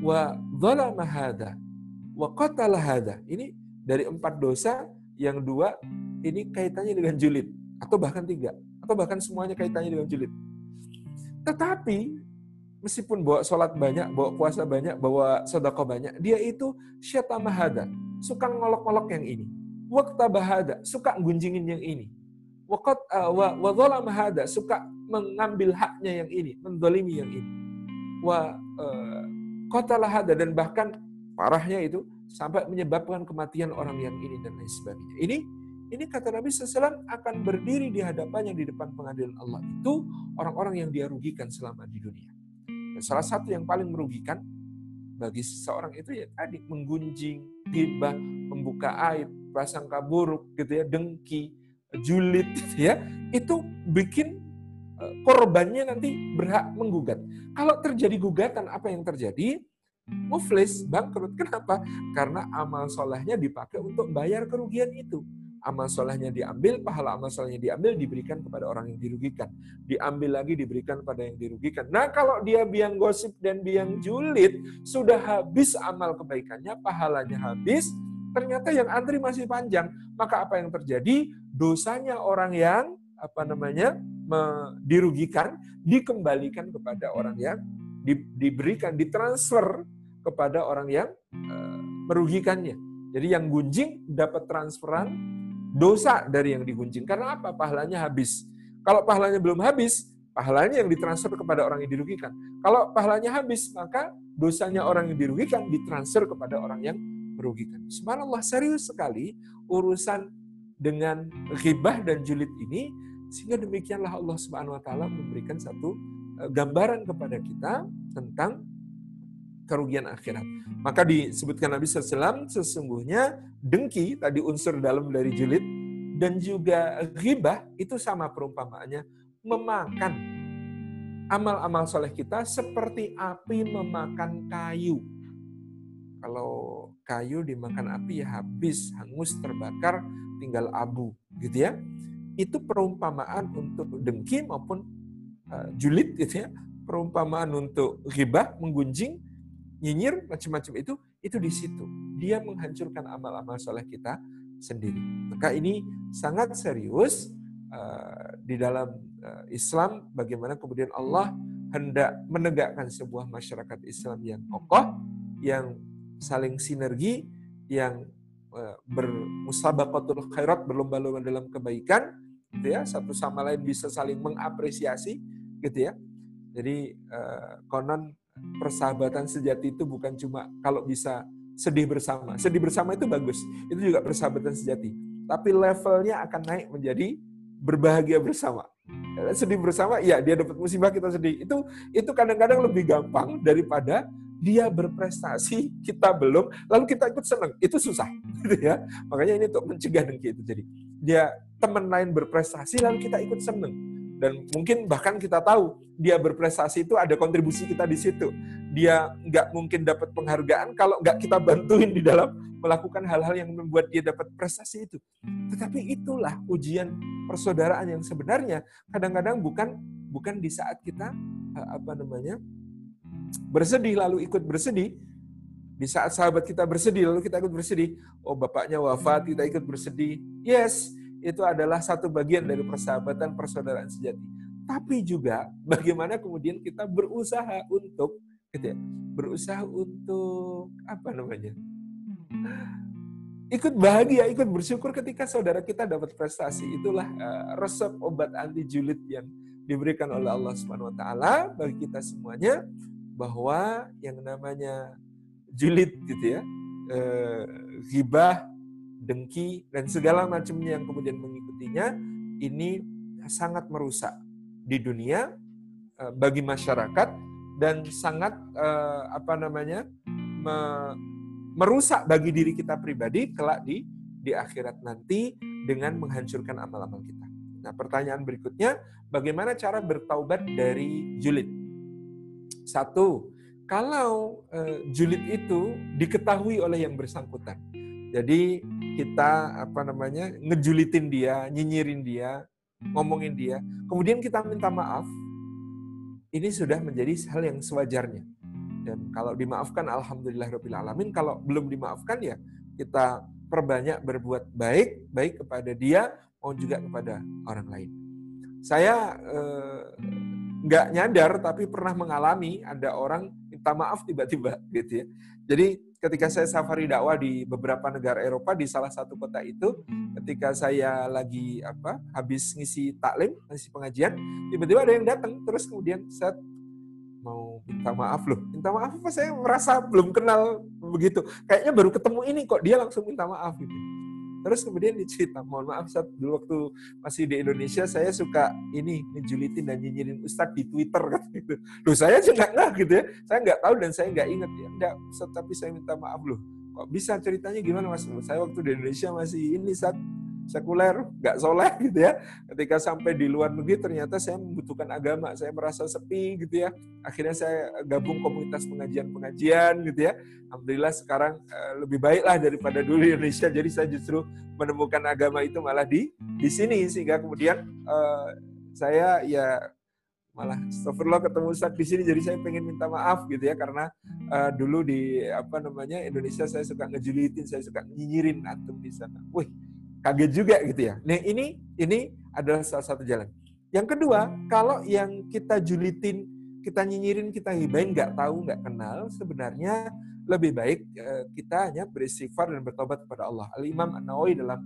wa dhalama hadha, wa qatala hadha. Ini dari empat dosa, yang dua ini kaitannya dengan julid, atau bahkan tiga, atau bahkan semuanya kaitannya dengan julid. Tetapi, meskipun bawa sholat banyak, bawa puasa banyak, bawa sodako banyak, dia itu syatama hadha, suka ngolok-ngolok yang ini Waktu bahada, suka gunjingin yang ini. Wakat uh, wa wa hada, suka mengambil haknya yang ini, mendolimi yang ini. Wa uh, qatala hada dan bahkan parahnya itu sampai menyebabkan kematian orang yang ini dan lain sebagainya. Ini ini kata Nabi SAW akan berdiri di hadapannya di depan pengadilan Allah itu orang-orang yang dia rugikan selama di dunia. Dan salah satu yang paling merugikan bagi seseorang itu ya tadi menggunjing, tiba, membuka aib, prasangka buruk gitu ya, dengki, julid gitu ya, itu bikin eh, korbannya nanti berhak menggugat. Kalau terjadi gugatan, apa yang terjadi? Muflis, bangkrut. Kenapa? Karena amal solehnya dipakai untuk bayar kerugian itu amal solehnya diambil, pahala amal solehnya diambil, diberikan kepada orang yang dirugikan. Diambil lagi, diberikan pada yang dirugikan. Nah kalau dia biang gosip dan biang julid, sudah habis amal kebaikannya, pahalanya habis, ternyata yang antri masih panjang. Maka apa yang terjadi? Dosanya orang yang apa namanya dirugikan dikembalikan kepada orang yang diberikan, ditransfer kepada orang yang uh, merugikannya. Jadi yang gunjing dapat transferan dosa dari yang digunjing. Karena apa? Pahalanya habis. Kalau pahalanya belum habis, pahalanya yang ditransfer kepada orang yang dirugikan. Kalau pahalanya habis, maka dosanya orang yang dirugikan ditransfer kepada orang yang merugikan. Subhanallah, serius sekali urusan dengan ghibah dan julid ini, sehingga demikianlah Allah Subhanahu wa taala memberikan satu eh, gambaran kepada kita tentang kerugian akhirat. Maka disebutkan Nabi SAW, sesungguhnya dengki, tadi unsur dalam dari julid, dan juga ghibah, itu sama perumpamaannya, memakan amal-amal soleh kita seperti api memakan kayu. Kalau kayu dimakan api ya habis, hangus, terbakar, tinggal abu. gitu ya. Itu perumpamaan untuk dengki maupun uh, julid gitu ya. Perumpamaan untuk ghibah, menggunjing, nyinyir macam-macam itu itu di situ. Dia menghancurkan amal-amal soleh kita sendiri. Maka ini sangat serius uh, di dalam uh, Islam bagaimana kemudian Allah hendak menegakkan sebuah masyarakat Islam yang kokoh yang saling sinergi yang uh, bermusabaqatul khairat berlomba-lomba dalam kebaikan gitu ya, satu sama lain bisa saling mengapresiasi, gitu ya. Jadi uh, konon persahabatan sejati itu bukan cuma kalau bisa sedih bersama. Sedih bersama itu bagus, itu juga persahabatan sejati. Tapi levelnya akan naik menjadi berbahagia bersama. Sedih bersama, ya dia dapat musibah kita sedih. Itu itu kadang-kadang lebih gampang daripada dia berprestasi, kita belum, lalu kita ikut senang. Itu susah, <laughs> gitu ya. Makanya ini untuk mencegah dengki itu. Jadi dia teman lain berprestasi, lalu kita ikut senang. Dan mungkin bahkan kita tahu dia berprestasi itu ada kontribusi kita di situ. Dia nggak mungkin dapat penghargaan kalau nggak kita bantuin di dalam melakukan hal-hal yang membuat dia dapat prestasi itu. Tetapi itulah ujian persaudaraan yang sebenarnya kadang-kadang bukan bukan di saat kita eh, apa namanya bersedih lalu ikut bersedih. Di saat sahabat kita bersedih lalu kita ikut bersedih. Oh bapaknya wafat kita ikut bersedih. Yes, itu adalah satu bagian dari persahabatan persaudaraan sejati. Tapi juga bagaimana kemudian kita berusaha untuk gitu ya, berusaha untuk apa namanya? ikut bahagia, ikut bersyukur ketika saudara kita dapat prestasi. Itulah uh, resep obat anti julid yang diberikan oleh Allah Subhanahu wa taala bagi kita semuanya bahwa yang namanya julid gitu ya, uh, ghibah, dengki dan segala macamnya yang kemudian mengikutinya ini sangat merusak di dunia uh, bagi masyarakat dan sangat uh, apa namanya me, merusak bagi diri kita pribadi kelak di di akhirat nanti dengan menghancurkan amal-amal kita. Nah, pertanyaan berikutnya, bagaimana cara bertaubat dari julid? Satu, kalau uh, julid itu diketahui oleh yang bersangkutan. Jadi kita apa namanya ngejulitin dia, nyinyirin dia, ngomongin dia, kemudian kita minta maaf, ini sudah menjadi hal yang sewajarnya. Dan kalau dimaafkan, alhamdulillah alamin. Kalau belum dimaafkan ya kita perbanyak berbuat baik, baik kepada dia maupun juga kepada orang lain. Saya eh, nggak nyadar tapi pernah mengalami ada orang minta maaf tiba-tiba gitu ya. Jadi ketika saya safari dakwah di beberapa negara Eropa di salah satu kota itu, ketika saya lagi apa habis ngisi taklim, ngisi pengajian, tiba-tiba ada yang datang terus kemudian saya mau minta maaf loh. Minta maaf apa saya merasa belum kenal begitu. Kayaknya baru ketemu ini kok dia langsung minta maaf gitu. Terus kemudian dicerita, mohon maaf saat dulu waktu masih di Indonesia saya suka ini ngejulitin dan nyinyirin Ustadz di Twitter <laughs> kan gitu. Loh saya juga nggak gitu ya. Saya nggak tahu dan saya nggak ingat ya. Enggak, tapi saya minta maaf loh. Kok bisa ceritanya gimana Mas? Saya waktu di Indonesia masih ini saat sekuler, nggak soleh <laughs> gitu ya. Ketika sampai di luar negeri ternyata saya membutuhkan agama, saya merasa sepi gitu ya. Akhirnya saya gabung komunitas pengajian-pengajian gitu ya. Alhamdulillah sekarang uh, lebih baik lah daripada dulu di Indonesia. Jadi saya justru menemukan agama itu malah di di sini sehingga kemudian uh, saya ya malah astagfirullah ketemu Ustaz di sini jadi saya pengen minta maaf gitu ya karena uh, dulu di apa namanya Indonesia saya suka ngejulitin saya suka nyinyirin antum di sana. Wih, kaget juga gitu ya. Nah ini ini adalah salah satu jalan. Yang kedua, kalau yang kita julitin, kita nyinyirin, kita hibain, nggak tahu, nggak kenal, sebenarnya lebih baik eh, kita hanya beristighfar dan bertobat kepada Allah. Al Imam An Nawawi dalam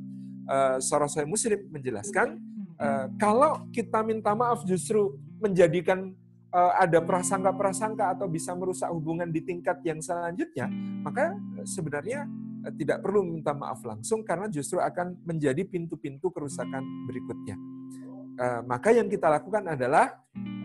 uh, Sahih Muslim menjelaskan uh, kalau kita minta maaf justru menjadikan uh, ada prasangka-prasangka atau bisa merusak hubungan di tingkat yang selanjutnya, maka sebenarnya tidak perlu minta maaf langsung karena justru akan menjadi pintu-pintu kerusakan berikutnya. Uh, maka yang kita lakukan adalah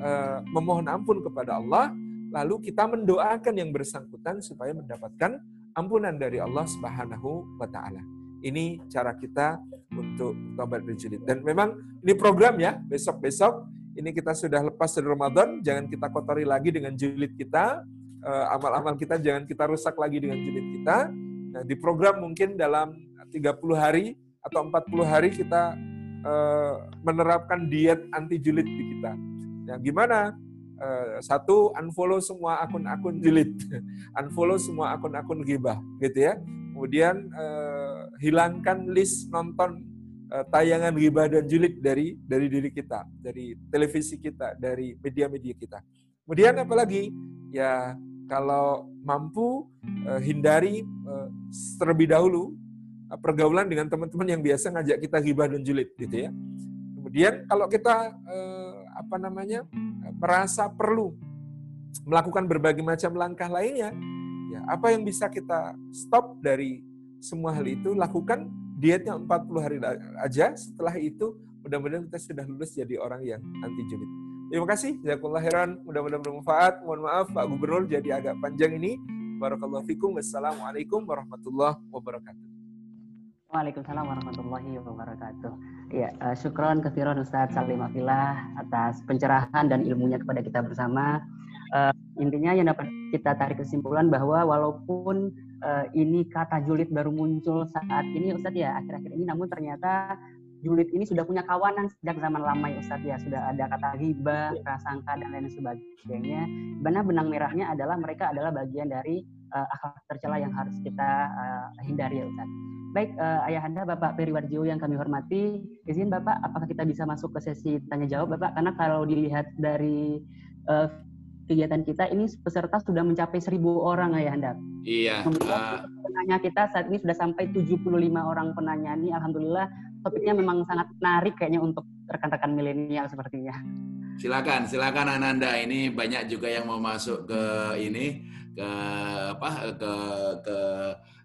uh, memohon ampun kepada Allah, lalu kita mendoakan yang bersangkutan supaya mendapatkan ampunan dari Allah Subhanahu wa taala. Ini cara kita untuk tobat berjilid. Dan memang ini program ya, besok-besok ini kita sudah lepas dari Ramadan, jangan kita kotori lagi dengan jilid kita, amal-amal kita jangan kita rusak lagi dengan jilid kita Nah, di program mungkin dalam 30 hari atau 40 hari kita uh, menerapkan diet anti julid di kita. Ya, gimana? Uh, satu, unfollow semua akun-akun julid. <laughs> unfollow semua akun-akun gibah, gitu ya. Kemudian uh, hilangkan list nonton tayangan gibah dan julid dari dari diri kita, dari televisi kita, dari media-media kita. Kemudian apalagi? Ya kalau mampu uh, hindari uh, terlebih dahulu uh, pergaulan dengan teman-teman yang biasa ngajak kita gibah dan julid gitu ya. Kemudian kalau kita eh, apa namanya merasa perlu melakukan berbagai macam langkah lainnya, ya apa yang bisa kita stop dari semua hal itu lakukan dietnya 40 hari aja. Setelah itu mudah-mudahan kita sudah lulus jadi orang yang anti julid. Terima kasih, jazakallah heran. Mudah-mudahan bermanfaat. Mohon maaf Pak Gubernur jadi agak panjang ini. Barakallahu fikum. Wassalamualaikum warahmatullahi wabarakatuh. Waalaikumsalam warahmatullahi wabarakatuh. Ya, uh, syukron kesiron Ustaz Salim Afilah atas pencerahan dan ilmunya kepada kita bersama. Uh, intinya yang dapat kita tarik kesimpulan bahwa walaupun uh, ini kata julid baru muncul saat ini Ustadz ya akhir-akhir ini namun ternyata julid ini sudah punya kawanan sejak zaman lama ya Ustadz ya sudah ada kata riba, iya. prasangka dan lain sebagainya. Benar benang merahnya adalah mereka adalah bagian dari uh, akhlak tercela yang harus kita uh, hindari ya Ustadz. Baik uh, Ayahanda Bapak Periwarjo yang kami hormati, izin Bapak apakah kita bisa masuk ke sesi tanya jawab Bapak karena kalau dilihat dari uh, kegiatan kita ini peserta sudah mencapai seribu orang Ayahanda. Iya. Kemudian uh... penanya kita saat ini sudah sampai 75 orang penanya ini alhamdulillah topiknya memang sangat menarik kayaknya untuk rekan-rekan milenial sepertinya. Silakan, silakan Ananda. Ini banyak juga yang mau masuk ke ini ke apa ke ke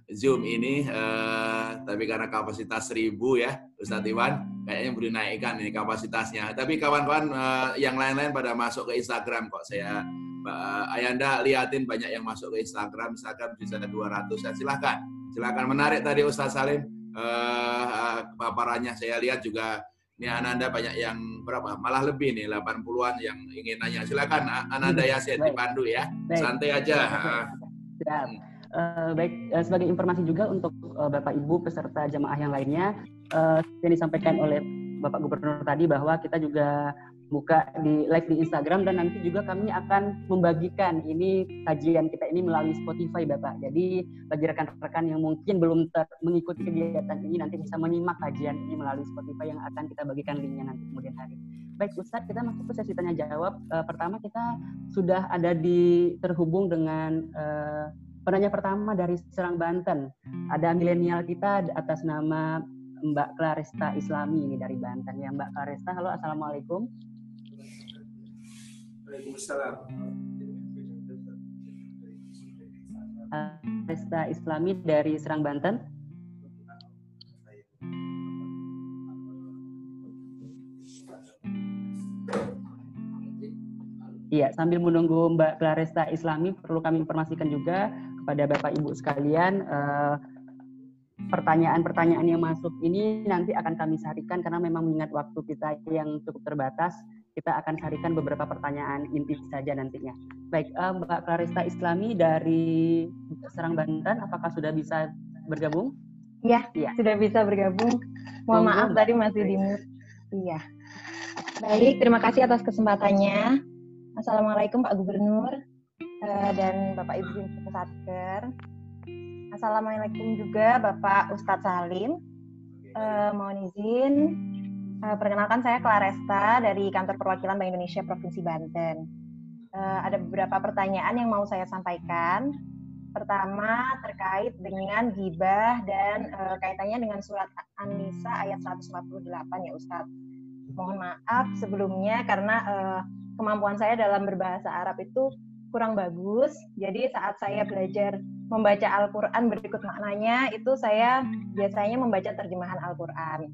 Zoom ini uh, tapi karena kapasitas seribu ya Ustadz Iwan kayaknya boleh naikkan ini kapasitasnya. Tapi kawan-kawan uh, yang lain-lain pada masuk ke Instagram kok. Saya uh, Ayanda liatin banyak yang masuk ke Instagram. Instagram bisa ada 200 ya silahkan silahkan menarik tadi Ustadz Salim uh, paparannya saya lihat juga ini Ananda banyak yang berapa? Malah lebih nih 80-an yang ingin nanya. Silakan Ananda ya saya dipandu ya. Santai aja. Siap. Uh, baik, uh, sebagai informasi juga untuk uh, Bapak Ibu peserta jamaah yang lainnya, uh, yang disampaikan oleh Bapak Gubernur tadi bahwa kita juga buka di live di Instagram dan nanti juga kami akan membagikan ini kajian kita ini melalui Spotify Bapak. Jadi bagi rekan-rekan yang mungkin belum ter mengikuti kegiatan ini nanti bisa menyimak kajian ini melalui Spotify yang akan kita bagikan linknya nanti kemudian hari. Baik Ustadz, kita masuk ke sesi tanya jawab. Uh, pertama kita sudah ada di terhubung dengan uh, penanya pertama dari Serang Banten. Ada milenial kita atas nama Mbak Claresta Islami ini dari Banten. Ya Mbak Claresta, halo Assalamualaikum. Pesta Islami dari Serang Banten. Iya, sambil menunggu Mbak Claresta Islami, perlu kami informasikan juga kepada Bapak Ibu sekalian, eh, pertanyaan-pertanyaan yang masuk ini nanti akan kami sarikan karena memang mengingat waktu kita yang cukup terbatas kita akan carikan beberapa pertanyaan inti saja nantinya. Baik, uh, Mbak Clarista Islami dari Serang Banten, apakah sudah bisa bergabung? Iya, ya. sudah bisa bergabung. Mohon maaf tadi masih di mute. Iya. Baik, terima kasih atas kesempatannya. Assalamualaikum Pak Gubernur uh, dan Bapak Ibu Info Satker. Assalamualaikum juga Bapak Ustadz Salim. Uh, mohon izin perkenalkan saya Claresta dari Kantor Perwakilan Bank Indonesia Provinsi Banten. Uh, ada beberapa pertanyaan yang mau saya sampaikan. Pertama terkait dengan gibah dan uh, kaitannya dengan surat An-Nisa ayat 148 ya Ustadz. Mohon maaf sebelumnya karena kemampuan saya dalam berbahasa Arab itu kurang bagus. Jadi saat saya belajar membaca Al-Quran berikut maknanya, itu saya biasanya membaca terjemahan Al-Quran.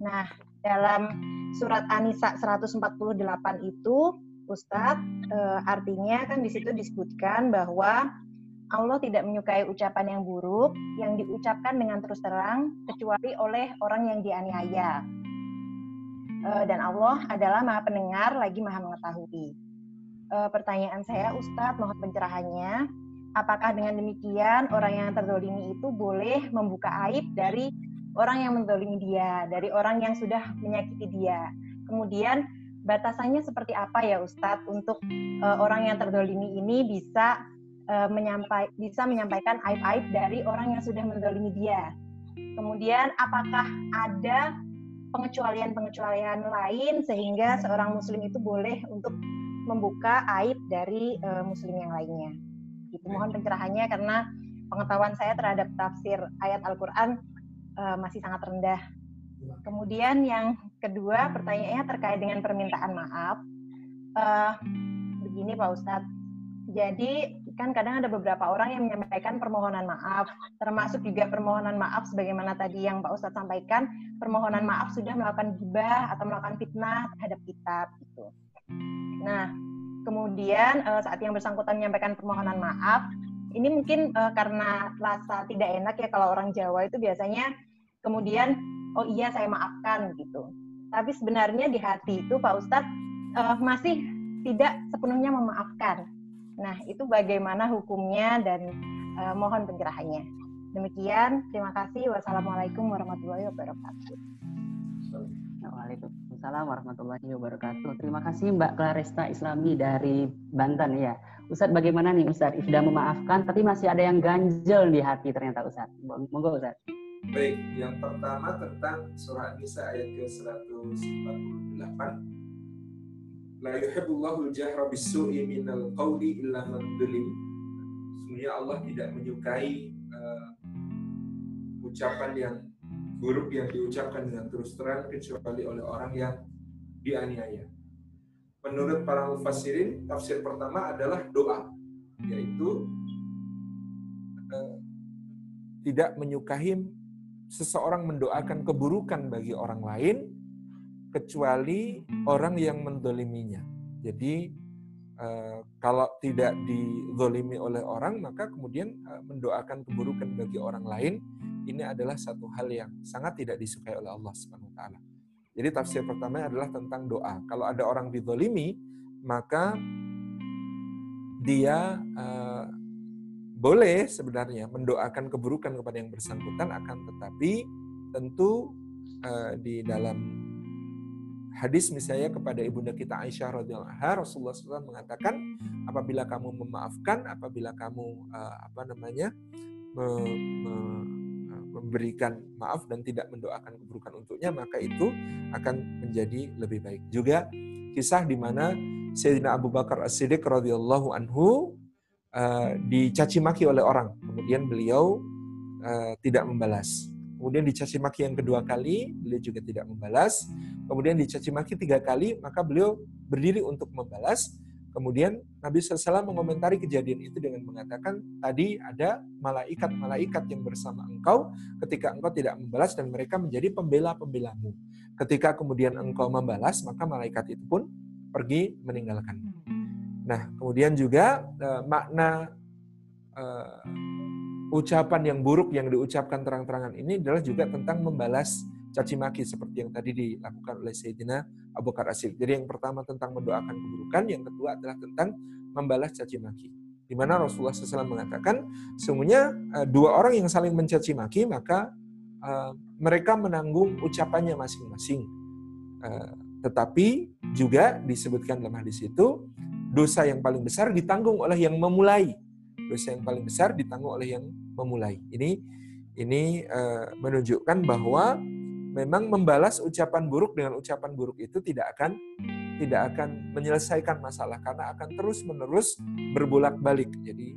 Nah, dalam surat An-Nisa 148 itu Ustadz eh, artinya kan di situ disebutkan bahwa Allah tidak menyukai ucapan yang buruk yang diucapkan dengan terus terang kecuali oleh orang yang dianiaya. Eh, dan Allah adalah Maha Pendengar lagi Maha Mengetahui. Eh, pertanyaan saya Ustadz mohon pencerahannya. Apakah dengan demikian orang yang terdolimi itu boleh membuka aib dari orang yang mendolimi dia, dari orang yang sudah menyakiti dia. Kemudian batasannya seperti apa ya Ustadz untuk uh, orang yang terdolimi ini bisa uh, menyampai, bisa menyampaikan aib-aib dari orang yang sudah mendolimi dia. Kemudian apakah ada pengecualian-pengecualian lain sehingga seorang muslim itu boleh untuk membuka aib dari uh, muslim yang lainnya. Itu mohon pencerahannya karena pengetahuan saya terhadap tafsir ayat Al-Qur'an uh, masih sangat rendah. Kemudian yang kedua pertanyaannya terkait dengan permintaan maaf. Uh, begini Pak Ustadz, jadi kan kadang ada beberapa orang yang menyampaikan permohonan maaf, termasuk juga permohonan maaf sebagaimana tadi yang Pak Ustadz sampaikan, permohonan maaf sudah melakukan gibah atau melakukan fitnah terhadap kitab gitu. Nah, kemudian uh, saat yang bersangkutan menyampaikan permohonan maaf, ini mungkin uh, karena rasa tidak enak ya kalau orang Jawa itu biasanya kemudian oh iya saya maafkan gitu. Tapi sebenarnya di hati itu Pak Ustadz uh, masih tidak sepenuhnya memaafkan. Nah itu bagaimana hukumnya dan uh, mohon pencerahannya. Demikian, terima kasih. Wassalamualaikum warahmatullahi wabarakatuh. Waalaikumsalam warahmatullahi wabarakatuh. Terima kasih Mbak Claresta Islami dari Banten ya. Ustadz bagaimana nih Ustadz? Sudah memaafkan tapi masih ada yang ganjel di hati ternyata Ustadz. Monggo Ustadz. Baik, yang pertama tentang surah Nisa ayat ke-148. La yuhibbullahu jahra bisu'i minal qawli illa man Sebenarnya Allah tidak menyukai uh, ucapan yang buruk yang diucapkan dengan terus terang kecuali oleh orang yang dianiaya menurut para mufassirin tafsir pertama adalah doa yaitu uh, tidak menyukai seseorang mendoakan keburukan bagi orang lain kecuali orang yang mendoliminya. Jadi uh, kalau tidak didolimi oleh orang maka kemudian uh, mendoakan keburukan bagi orang lain ini adalah satu hal yang sangat tidak disukai oleh Allah Subhanahu wa taala. Jadi tafsir pertama adalah tentang doa. Kalau ada orang didolimi, maka dia uh, boleh sebenarnya mendoakan keburukan kepada yang bersangkutan, akan tetapi tentu uh, di dalam hadis misalnya kepada ibunda kita Aisyah radhiyallahu Rasulullah SAW mengatakan apabila kamu memaafkan apabila kamu uh, apa namanya me, me, memberikan maaf dan tidak mendoakan keburukan untuknya, maka itu akan menjadi lebih baik. Juga kisah di mana Sayyidina Abu Bakar As-Siddiq radhiyallahu anhu uh, dicaci maki oleh orang, kemudian beliau uh, tidak membalas. Kemudian dicaci maki yang kedua kali, beliau juga tidak membalas. Kemudian dicaci maki tiga kali, maka beliau berdiri untuk membalas. Kemudian Nabi SAW mengomentari kejadian itu dengan mengatakan, tadi ada malaikat-malaikat yang bersama engkau ketika engkau tidak membalas dan mereka menjadi pembela-pembelamu. Ketika kemudian engkau membalas, maka malaikat itu pun pergi meninggalkan. Nah, kemudian juga uh, makna uh, ucapan yang buruk yang diucapkan terang-terangan ini adalah juga tentang membalas caci maki seperti yang tadi dilakukan oleh Sayyidina Abu Bakar Asyik. Jadi yang pertama tentang mendoakan keburukan, yang kedua adalah tentang membalas caci maki. Di mana Rasulullah SAW mengatakan, sungguhnya uh, dua orang yang saling mencaci maki, maka uh, mereka menanggung ucapannya masing-masing. Uh, tetapi juga disebutkan dalam hadis itu, dosa yang paling besar ditanggung oleh yang memulai. Dosa yang paling besar ditanggung oleh yang memulai. Ini ini uh, menunjukkan bahwa memang membalas ucapan buruk dengan ucapan buruk itu tidak akan tidak akan menyelesaikan masalah karena akan terus-menerus berbolak-balik. Jadi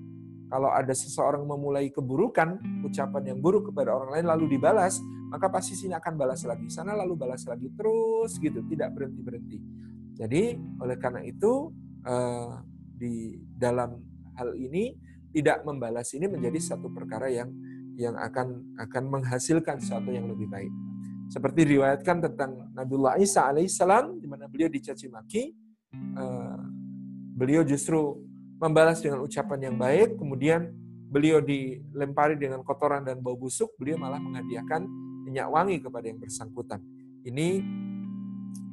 kalau ada seseorang memulai keburukan, ucapan yang buruk kepada orang lain lalu dibalas, maka pasti sini akan balas lagi. Sana lalu balas lagi terus gitu, tidak berhenti-berhenti. Jadi oleh karena itu eh, di dalam hal ini tidak membalas ini menjadi satu perkara yang yang akan akan menghasilkan sesuatu yang lebih baik. Seperti diriwayatkan tentang Nabiullah Isa alaihissalam, di mana beliau dicaci maki, uh, beliau justru membalas dengan ucapan yang baik, kemudian beliau dilempari dengan kotoran dan bau busuk, beliau malah menghadiahkan minyak wangi kepada yang bersangkutan. Ini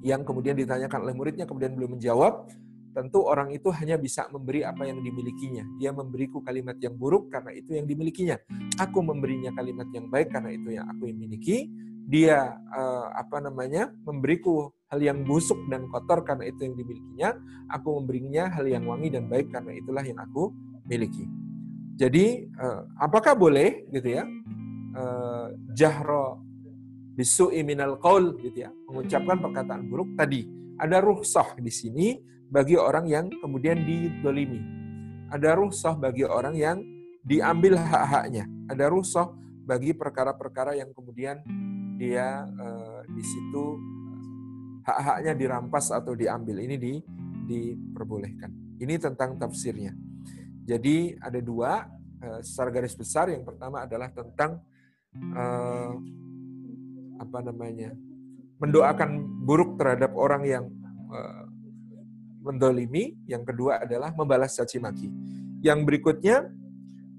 yang kemudian ditanyakan oleh muridnya, kemudian beliau menjawab, tentu orang itu hanya bisa memberi apa yang dimilikinya. Dia memberiku kalimat yang buruk karena itu yang dimilikinya. Aku memberinya kalimat yang baik karena itu yang aku miliki dia uh, apa namanya memberiku hal yang busuk dan kotor karena itu yang dimilikinya, aku memberinya hal yang wangi dan baik karena itulah yang aku miliki. Jadi uh, apakah boleh gitu ya uh, jahro bisu'i minal qaul gitu ya mengucapkan perkataan buruk tadi ada ruhsah di sini bagi orang yang kemudian didolimi. Ada ruhsah bagi orang yang diambil hak-haknya. Ada ruhsah bagi perkara-perkara yang kemudian dia uh, di situ hak-haknya dirampas atau diambil ini di, diperbolehkan. Ini tentang tafsirnya. Jadi ada dua uh, secara garis besar. Yang pertama adalah tentang uh, apa namanya mendoakan buruk terhadap orang yang mendolimi. Yang kedua adalah membalas caci maki. Yang berikutnya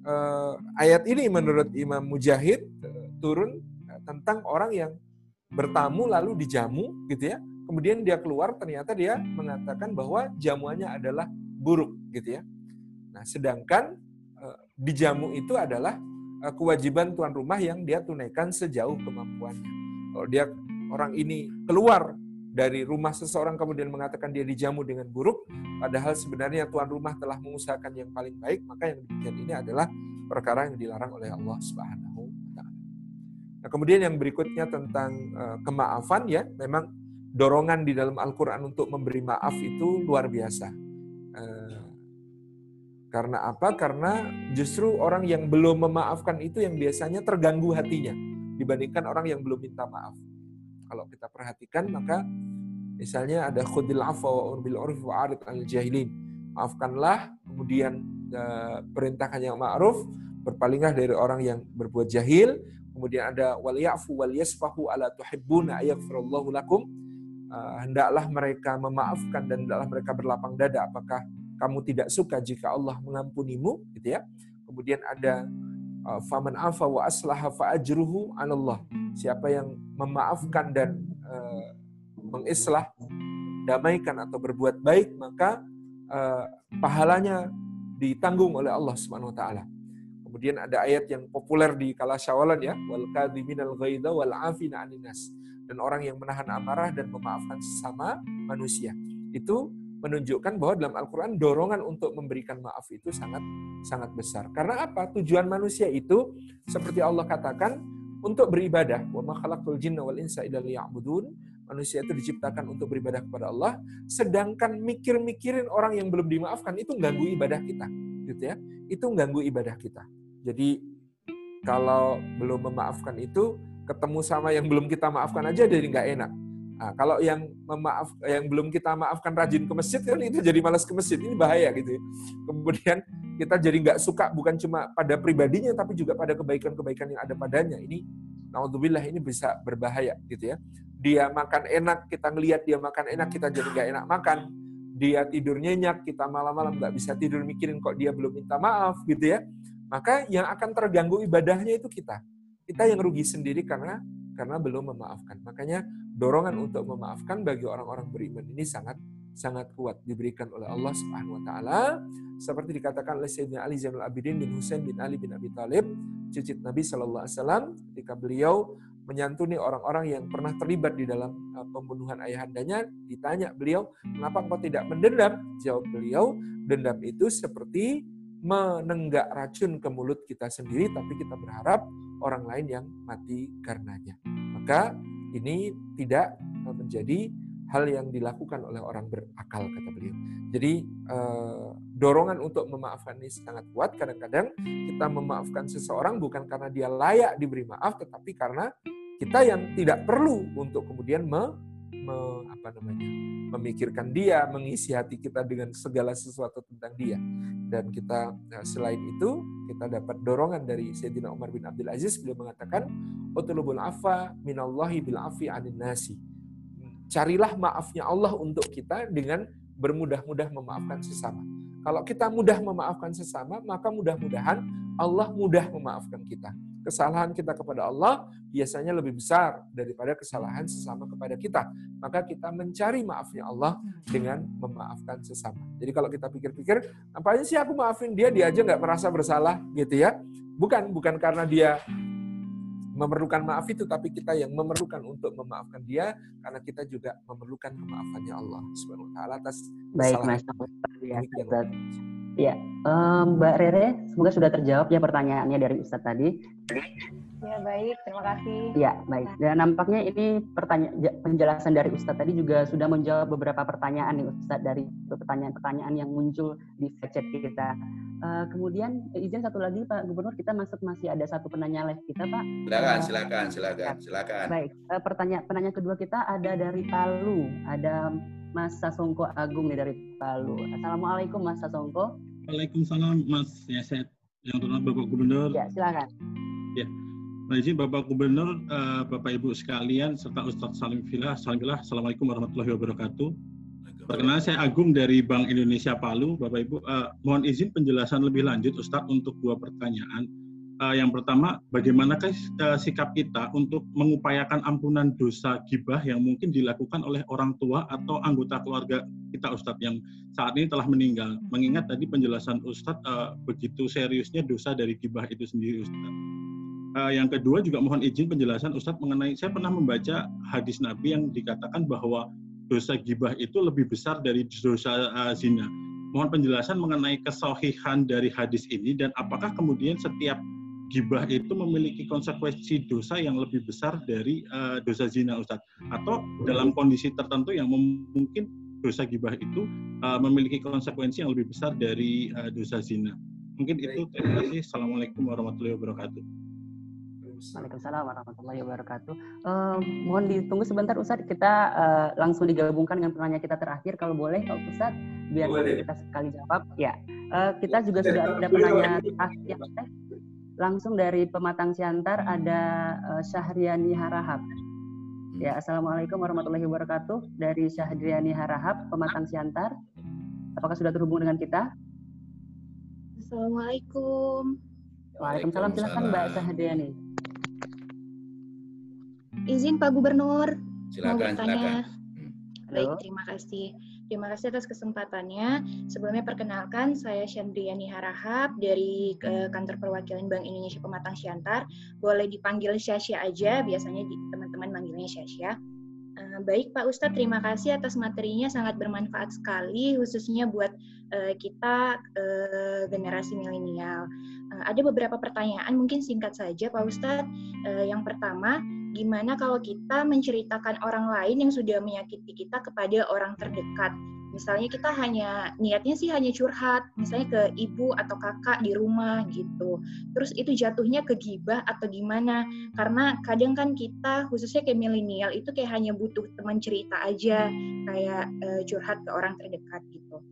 uh, ayat ini menurut Imam Mujahid uh, turun tentang orang yang bertamu lalu dijamu gitu ya. Kemudian dia keluar ternyata dia mengatakan bahwa jamuannya adalah buruk gitu ya. Nah, sedangkan uh, dijamu itu adalah uh, kewajiban tuan rumah yang dia tunaikan sejauh kemampuannya. Kalau dia orang ini keluar dari rumah seseorang kemudian mengatakan dia dijamu dengan buruk, padahal sebenarnya tuan rumah telah mengusahakan yang paling baik, maka yang demikian ini adalah perkara yang dilarang oleh Allah Subhanahu Nah, kemudian yang berikutnya tentang uh, kemaafan ya, memang dorongan di dalam Al-Qur'an untuk memberi maaf itu luar biasa. Uh, karena apa? Karena justru orang yang belum memaafkan itu yang biasanya terganggu hatinya dibandingkan orang yang belum minta maaf. Kalau kita perhatikan maka misalnya ada khudil afwa wa bil urf wa arid al jahilin. Maafkanlah, kemudian uh, perintahkan yang ma'ruf, berpalinglah dari orang yang berbuat jahil, Kemudian ada wal ya'fu wal yasfahu ala tuhibbuna ayaghfirullahu lakum. Uh, hendaklah mereka memaafkan dan hendaklah mereka berlapang dada apakah kamu tidak suka jika Allah mengampunimu gitu ya. Kemudian ada faman afa wa aslaha fa ajruhu 'alallah. Siapa yang memaafkan dan uh, mengislah, damaikan atau berbuat baik maka uh, pahalanya ditanggung oleh Allah Subhanahu wa taala. Kemudian ada ayat yang populer di kala syawalan ya, wal kadhiminal ghaidha wal afina. Dan orang yang menahan amarah dan memaafkan sesama manusia. Itu menunjukkan bahwa dalam Al-Qur'an dorongan untuk memberikan maaf itu sangat sangat besar. Karena apa? Tujuan manusia itu seperti Allah katakan untuk beribadah. Wa ma khalaqtul jinna wal insa. Manusia itu diciptakan untuk beribadah kepada Allah, sedangkan mikir-mikirin orang yang belum dimaafkan itu ganggu ibadah kita, gitu ya. Itu ganggu ibadah kita. Jadi kalau belum memaafkan itu ketemu sama yang belum kita maafkan aja jadi nggak enak. Nah, kalau yang memaaf yang belum kita maafkan rajin ke masjid kan itu jadi malas ke masjid ini bahaya gitu ya. Kemudian kita jadi nggak suka bukan cuma pada pribadinya tapi juga pada kebaikan-kebaikan yang ada padanya. Ini naudzubillah ini bisa berbahaya gitu ya. Dia makan enak, kita ngelihat dia makan enak, kita jadi nggak enak makan. Dia tidur nyenyak, kita malam-malam nggak bisa tidur mikirin kok dia belum minta maaf gitu ya maka yang akan terganggu ibadahnya itu kita. Kita yang rugi sendiri karena karena belum memaafkan. Makanya dorongan untuk memaafkan bagi orang-orang beriman ini sangat sangat kuat diberikan oleh Allah Subhanahu wa taala. Seperti dikatakan oleh Sayyidina Ali Zainal Abidin bin Husain bin Ali bin Abi Thalib cicit Nabi Shallallahu alaihi wasallam ketika beliau menyantuni orang-orang yang pernah terlibat di dalam uh, pembunuhan ayahandanya ditanya beliau kenapa engkau tidak mendendam? Jawab beliau dendam itu seperti menenggak racun ke mulut kita sendiri, tapi kita berharap orang lain yang mati karenanya. Maka ini tidak menjadi hal yang dilakukan oleh orang berakal, kata beliau. Jadi eh, dorongan untuk memaafkan ini sangat kuat. Kadang-kadang kita memaafkan seseorang bukan karena dia layak diberi maaf, tetapi karena kita yang tidak perlu untuk kemudian me, apa namanya memikirkan dia, mengisi hati kita dengan segala sesuatu tentang dia. Dan kita nah, selain itu kita dapat dorongan dari Sayyidina Umar bin Abdul Aziz beliau mengatakan utulubul afa minallahi bil afi anin nasi. Carilah maafnya Allah untuk kita dengan bermudah-mudah memaafkan sesama. Kalau kita mudah memaafkan sesama, maka mudah-mudahan Allah mudah memaafkan kita. Kesalahan kita kepada Allah biasanya lebih besar daripada kesalahan sesama kepada kita. Maka kita mencari maafnya Allah dengan memaafkan sesama. Jadi kalau kita pikir-pikir, apa sih aku maafin dia, dia aja nggak merasa bersalah gitu ya. Bukan, bukan karena dia memerlukan maaf itu, tapi kita yang memerlukan untuk memaafkan dia, karena kita juga memerlukan kemaafannya Allah Subhanahu Wa Taala atas Baik, Mas. Ya, ya. Um, Mbak Rere, semoga sudah terjawab ya pertanyaannya dari Ustadz tadi. Ya baik, terima kasih. Ya baik. Dan nampaknya ini pertanyaan penjelasan dari Ustadz tadi juga sudah menjawab beberapa pertanyaan nih Ustadz dari pertanyaan-pertanyaan yang muncul di chat kita. Uh, kemudian izin satu lagi Pak Gubernur kita masuk masih ada satu penanya live kita Pak. Silakan, uh, silakan, silakan, silakan. Baik, uh, pertanyaan penanya kedua kita ada dari Palu, ada Mas Sasongko Agung nih dari Palu. Assalamualaikum Mas Sasongko. Waalaikumsalam Mas Yaset yang terhormat Bapak Gubernur. Ya silakan. Ya, izin Bapak Gubernur, uh, Bapak Ibu sekalian, serta Ustadz Salim Filah, Salim Filah, Assalamualaikum warahmatullahi wabarakatuh. Perkenalkan saya Agung dari Bank Indonesia Palu, Bapak Ibu. Uh, mohon izin penjelasan lebih lanjut Ustadz untuk dua pertanyaan. Uh, yang pertama, bagaimanakah uh, sikap kita untuk mengupayakan ampunan dosa gibah yang mungkin dilakukan oleh orang tua atau anggota keluarga kita Ustadz yang saat ini telah meninggal. Mengingat tadi penjelasan Ustadz uh, begitu seriusnya dosa dari gibah itu sendiri Ustadz. Uh, yang kedua juga mohon izin penjelasan Ustadz mengenai saya pernah membaca hadis Nabi yang dikatakan bahwa dosa gibah itu lebih besar dari dosa uh, zina. Mohon penjelasan mengenai kesohihan dari hadis ini dan apakah kemudian setiap gibah itu memiliki konsekuensi dosa yang lebih besar dari uh, dosa zina Ustadz atau dalam kondisi tertentu yang mungkin dosa gibah itu uh, memiliki konsekuensi yang lebih besar dari uh, dosa zina. Mungkin itu terima kasih. Assalamualaikum warahmatullahi wabarakatuh. Waalaikumsalam warahmatullahi wabarakatuh. Uh, mohon ditunggu sebentar Ustadz, kita uh, langsung digabungkan dengan penanya kita terakhir kalau boleh Pak Ustadz, biar boleh. kita sekali jawab. Ya, uh, kita juga sudah ada penanya terakhir. Langsung dari Pematang Siantar ada uh, Syahriani Harahap. Ya, Assalamualaikum warahmatullahi wabarakatuh. Dari Syahriani Harahap, Pematang Siantar. Apakah sudah terhubung dengan kita? Assalamualaikum. Waalaikumsalam. Silakan Mbak Syahriani. Izin Pak Gubernur. Silakan, mau bertanya. silakan. Baik, terima kasih. Terima kasih atas kesempatannya. Sebelumnya perkenalkan, saya Chandriani Harahap dari uh, Kantor Perwakilan Bank Indonesia Pematang Siantar. Boleh dipanggil Syasya aja, biasanya teman-teman manggilnya Syasya. Uh, baik Pak Ustadz, terima kasih atas materinya sangat bermanfaat sekali, khususnya buat uh, kita generasi milenial. Ada beberapa pertanyaan, mungkin singkat saja Pak Ustadz. Yang pertama, gimana kalau kita menceritakan orang lain yang sudah menyakiti kita kepada orang terdekat. Misalnya kita hanya niatnya sih hanya curhat, misalnya ke ibu atau kakak di rumah gitu. Terus itu jatuhnya ke gibah atau gimana? Karena kadang kan kita khususnya kayak milenial itu kayak hanya butuh teman cerita aja, kayak uh, curhat ke orang terdekat gitu.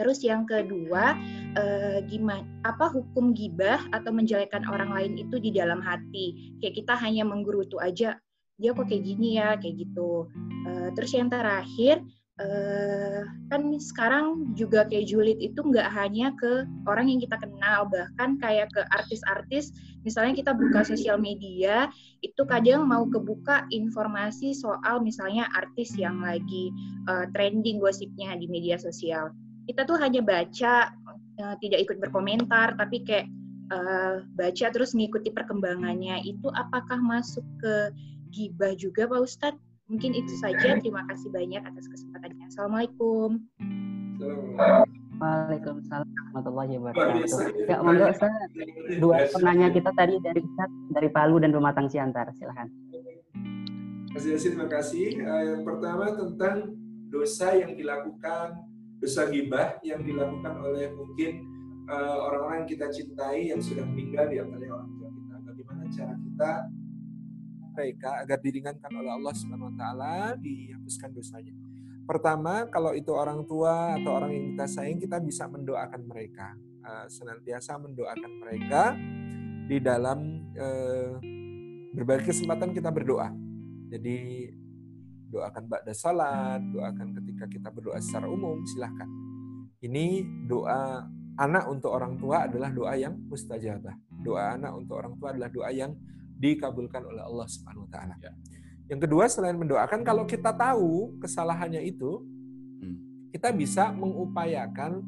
Terus yang kedua, eh, gimana apa hukum gibah atau menjelekkan orang lain itu di dalam hati? Kayak kita hanya menggerutu aja, dia kok kayak gini ya, kayak gitu. Eh, terus yang terakhir, eh, kan sekarang juga kayak julid itu nggak hanya ke orang yang kita kenal, bahkan kayak ke artis-artis. Misalnya kita buka sosial media, itu kadang mau kebuka informasi soal misalnya artis yang lagi uh, trending gosipnya di media sosial kita tuh hanya baca uh, tidak ikut berkomentar tapi kayak uh, baca terus mengikuti perkembangannya itu apakah masuk ke gibah juga Pak Ustadz? Mungkin itu saja. Terima kasih banyak atas kesempatannya. Assalamualaikum. Waalaikumsalam warahmatullahi wabarakatuh. Ya, monggo Ustaz. Dua penanya kita tadi dari Ustaz, dari Palu dan Pematang Siantar. Silahkan. Terima kasih, terima kasih. Uh, yang pertama tentang dosa yang dilakukan dosa gibah yang dilakukan oleh mungkin uh, orang-orang yang kita cintai yang sudah meninggal di antaranya orang tua kita. Bagaimana cara kita mereka agar diringankan oleh Allah Subhanahu wa taala, dihapuskan dosanya. Pertama, kalau itu orang tua atau orang yang kita sayang, kita bisa mendoakan mereka. Uh, senantiasa mendoakan mereka di dalam uh, berbagai kesempatan kita berdoa. Jadi doakan ba'da salat, doakan ketika kita berdoa secara umum, silahkan. Ini doa anak untuk orang tua adalah doa yang mustajabah. Doa anak untuk orang tua adalah doa yang dikabulkan oleh Allah Subhanahu wa taala. Ya. Yang kedua selain mendoakan kalau kita tahu kesalahannya itu hmm. kita bisa mengupayakan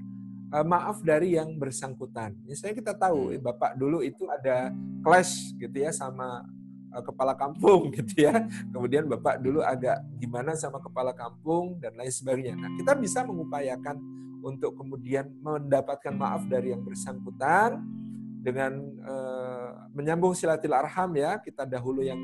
uh, maaf dari yang bersangkutan. Misalnya kita tahu hmm. Bapak dulu itu ada clash gitu ya sama Eh, kepala kampung <laughs> gitu ya. Kemudian Bapak dulu agak gimana sama kepala kampung dan lain sebagainya. Nah, kita bisa mengupayakan untuk kemudian mendapatkan maaf dari yang bersangkutan dengan uh, menyambung arham ya. Kita dahulu yang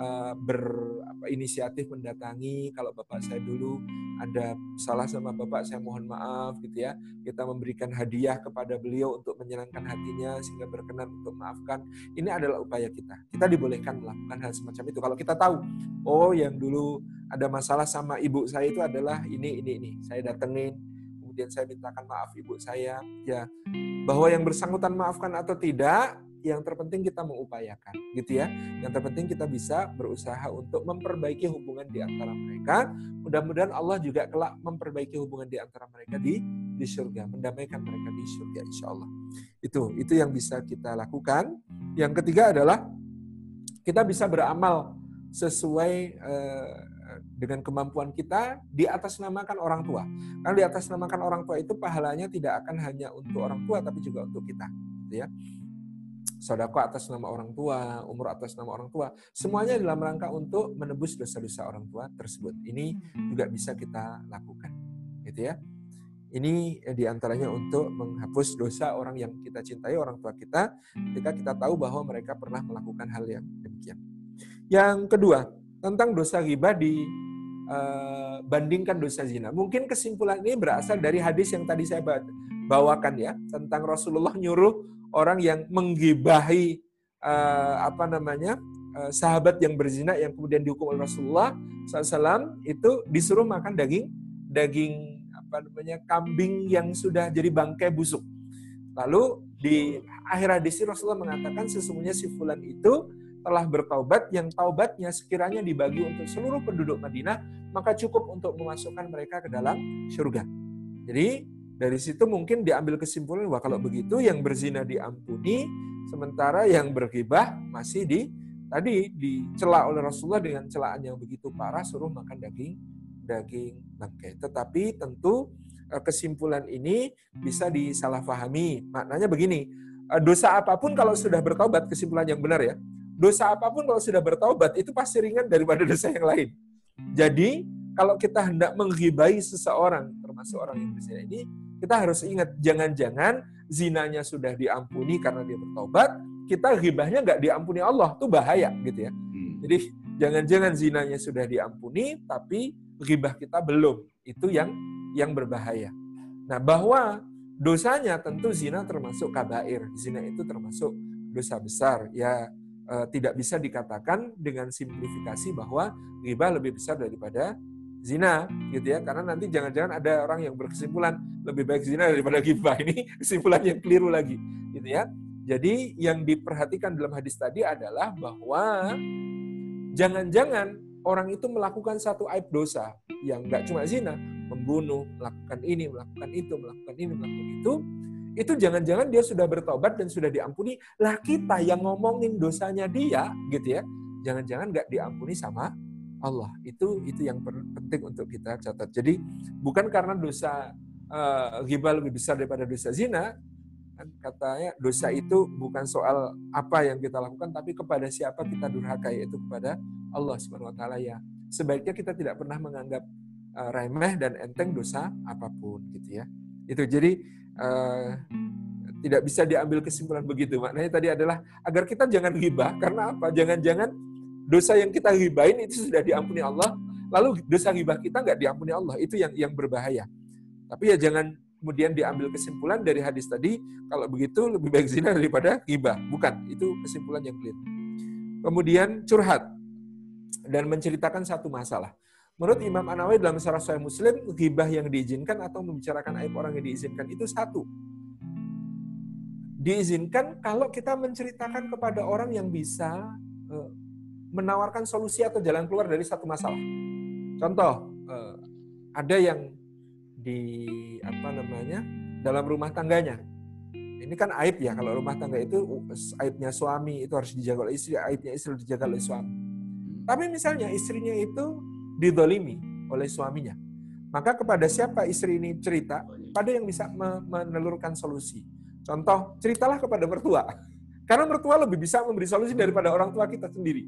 uh, berinisiatif mendatangi kalau bapak saya dulu ada salah sama bapak saya mohon maaf gitu ya. Kita memberikan hadiah kepada beliau untuk menyenangkan hatinya sehingga berkenan untuk maafkan. Ini adalah upaya kita. Kita dibolehkan melakukan hal semacam itu. Kalau kita tahu oh yang dulu ada masalah sama ibu saya itu adalah ini ini ini. Saya datengin kemudian saya mintakan maaf ibu saya. Ya bahwa yang bersangkutan maafkan atau tidak yang terpenting kita mengupayakan gitu ya. Yang terpenting kita bisa berusaha untuk memperbaiki hubungan di antara mereka. Mudah-mudahan Allah juga kelak memperbaiki hubungan di antara mereka di di surga mendamaikan mereka di surga insya Allah. Itu itu yang bisa kita lakukan. Yang ketiga adalah kita bisa beramal sesuai eh, dengan kemampuan kita di atas namakan orang tua. Karena di atas namakan orang tua itu pahalanya tidak akan hanya untuk orang tua tapi juga untuk kita, gitu ya sodako atas nama orang tua, umur atas nama orang tua, semuanya dalam rangka untuk menebus dosa-dosa orang tua tersebut. Ini juga bisa kita lakukan, gitu ya. Ini di antaranya untuk menghapus dosa orang yang kita cintai, orang tua kita, ketika kita tahu bahwa mereka pernah melakukan hal yang demikian. Yang kedua, tentang dosa ghibah di uh, bandingkan dosa zina. Mungkin kesimpulan ini berasal dari hadis yang tadi saya bawakan ya, tentang Rasulullah nyuruh orang yang menggibahi uh, apa namanya uh, sahabat yang berzina yang kemudian dihukum oleh Rasulullah SAW itu disuruh makan daging daging apa namanya kambing yang sudah jadi bangkai busuk. Lalu di akhir hadis Rasulullah mengatakan sesungguhnya si fulan itu telah bertaubat yang taubatnya sekiranya dibagi untuk seluruh penduduk Madinah maka cukup untuk memasukkan mereka ke dalam surga. Jadi dari situ mungkin diambil kesimpulan wah kalau begitu yang berzina diampuni sementara yang bergibah masih di tadi dicela oleh Rasulullah dengan celaan yang begitu parah suruh makan daging daging bangkai. Tetapi tentu e, kesimpulan ini bisa disalahfahami. Maknanya begini, e, dosa apa pun kalau sudah bertobat kesimpulan yang benar ya. Dosa apa pun kalau sudah bertobat itu pasti ringan daripada dosa yang lain. Jadi kalau kita hendak menghibai seseorang, termasuk orang yang berzina ini, kita harus ingat, jangan-jangan zinanya sudah diampuni karena dia bertobat, kita ghibahnya nggak diampuni Allah, itu bahaya gitu ya. Hmm. Jadi jangan-jangan zinanya sudah diampuni, tapi ghibah kita belum. Itu yang yang berbahaya. Nah, bahwa dosanya tentu zina termasuk kabair. Zina itu termasuk dosa besar. Ya eh, tidak bisa dikatakan dengan simplifikasi bahwa ghibah lebih besar daripada zina gitu ya. Karena nanti jangan-jangan ada orang yang berkesimpulan lebih baik zina daripada gibah ini <laughs> kesimpulan yang keliru lagi gitu ya. Jadi yang diperhatikan dalam hadis tadi adalah bahwa jangan-jangan orang itu melakukan satu aib dosa yang nggak cuma zina membunuh melakukan ini melakukan itu melakukan ini melakukan itu itu jangan-jangan dia sudah bertobat dan sudah diampuni. Lah kita yang ngomongin dosanya dia gitu ya. Jangan-jangan nggak diampuni sama Allah. Itu itu yang penting untuk kita catat. Jadi bukan karena dosa uh, lebih besar daripada dosa zina, kan katanya dosa itu bukan soal apa yang kita lakukan tapi kepada siapa kita durhaka yaitu kepada Allah Subhanahu wa taala ya. Sebaiknya kita tidak pernah menganggap uh, remeh dan enteng dosa apa pun gitu ya. Itu jadi uh, tidak bisa diambil kesimpulan begitu. Maknanya tadi adalah agar kita jangan ghibah karena apa? Jangan-jangan dosa yang kita gibahin itu sudah diampuni Allah, lalu dosa gibah kita nggak diampuni Allah. Itu yang yang berbahaya. Tapi ya jangan kemudian diambil kesimpulan dari hadis tadi, kalau begitu lebih baik zina daripada gibah. Bukan, itu kesimpulan yang clear. Kemudian curhat dan menceritakan satu masalah. Menurut Imam Anawi dalam Syarah Sahih Muslim, gibah yang diizinkan atau membicarakan aib orang yang diizinkan itu satu. Diizinkan kalau kita menceritakan kepada orang yang bisa eh, menawarkan solusi atau jalan keluar dari satu masalah. Contoh, eh, ada yang di apa namanya dalam rumah tangganya. Ini kan aib ya kalau rumah tangga itu aibnya suami itu harus dijaga oleh istri, aibnya istri harus dijaga oleh suami. Tapi misalnya istrinya itu didolimi oleh suaminya, maka kepada siapa istri ini cerita, pada yang bisa menelurkan solusi. Contoh, ceritalah kepada mertua. <laughs> Karena mertua lebih bisa memberi solusi daripada orang tua kita sendiri.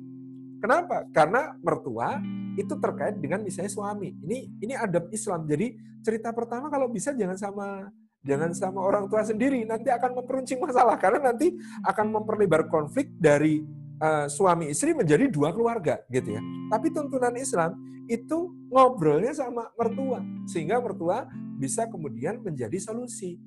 Kenapa? Karena mertua itu terkait dengan misalnya suami. Ini ini adab Islam. Jadi cerita pertama kalau bisa jangan sama jangan sama orang tua sendiri. Nanti akan memperuncing masalah karena nanti akan memperlebar konflik dari uh, suami istri menjadi dua keluarga gitu ya. Tapi tuntunan Islam itu ngobrolnya sama mertua sehingga mertua bisa kemudian menjadi solusi.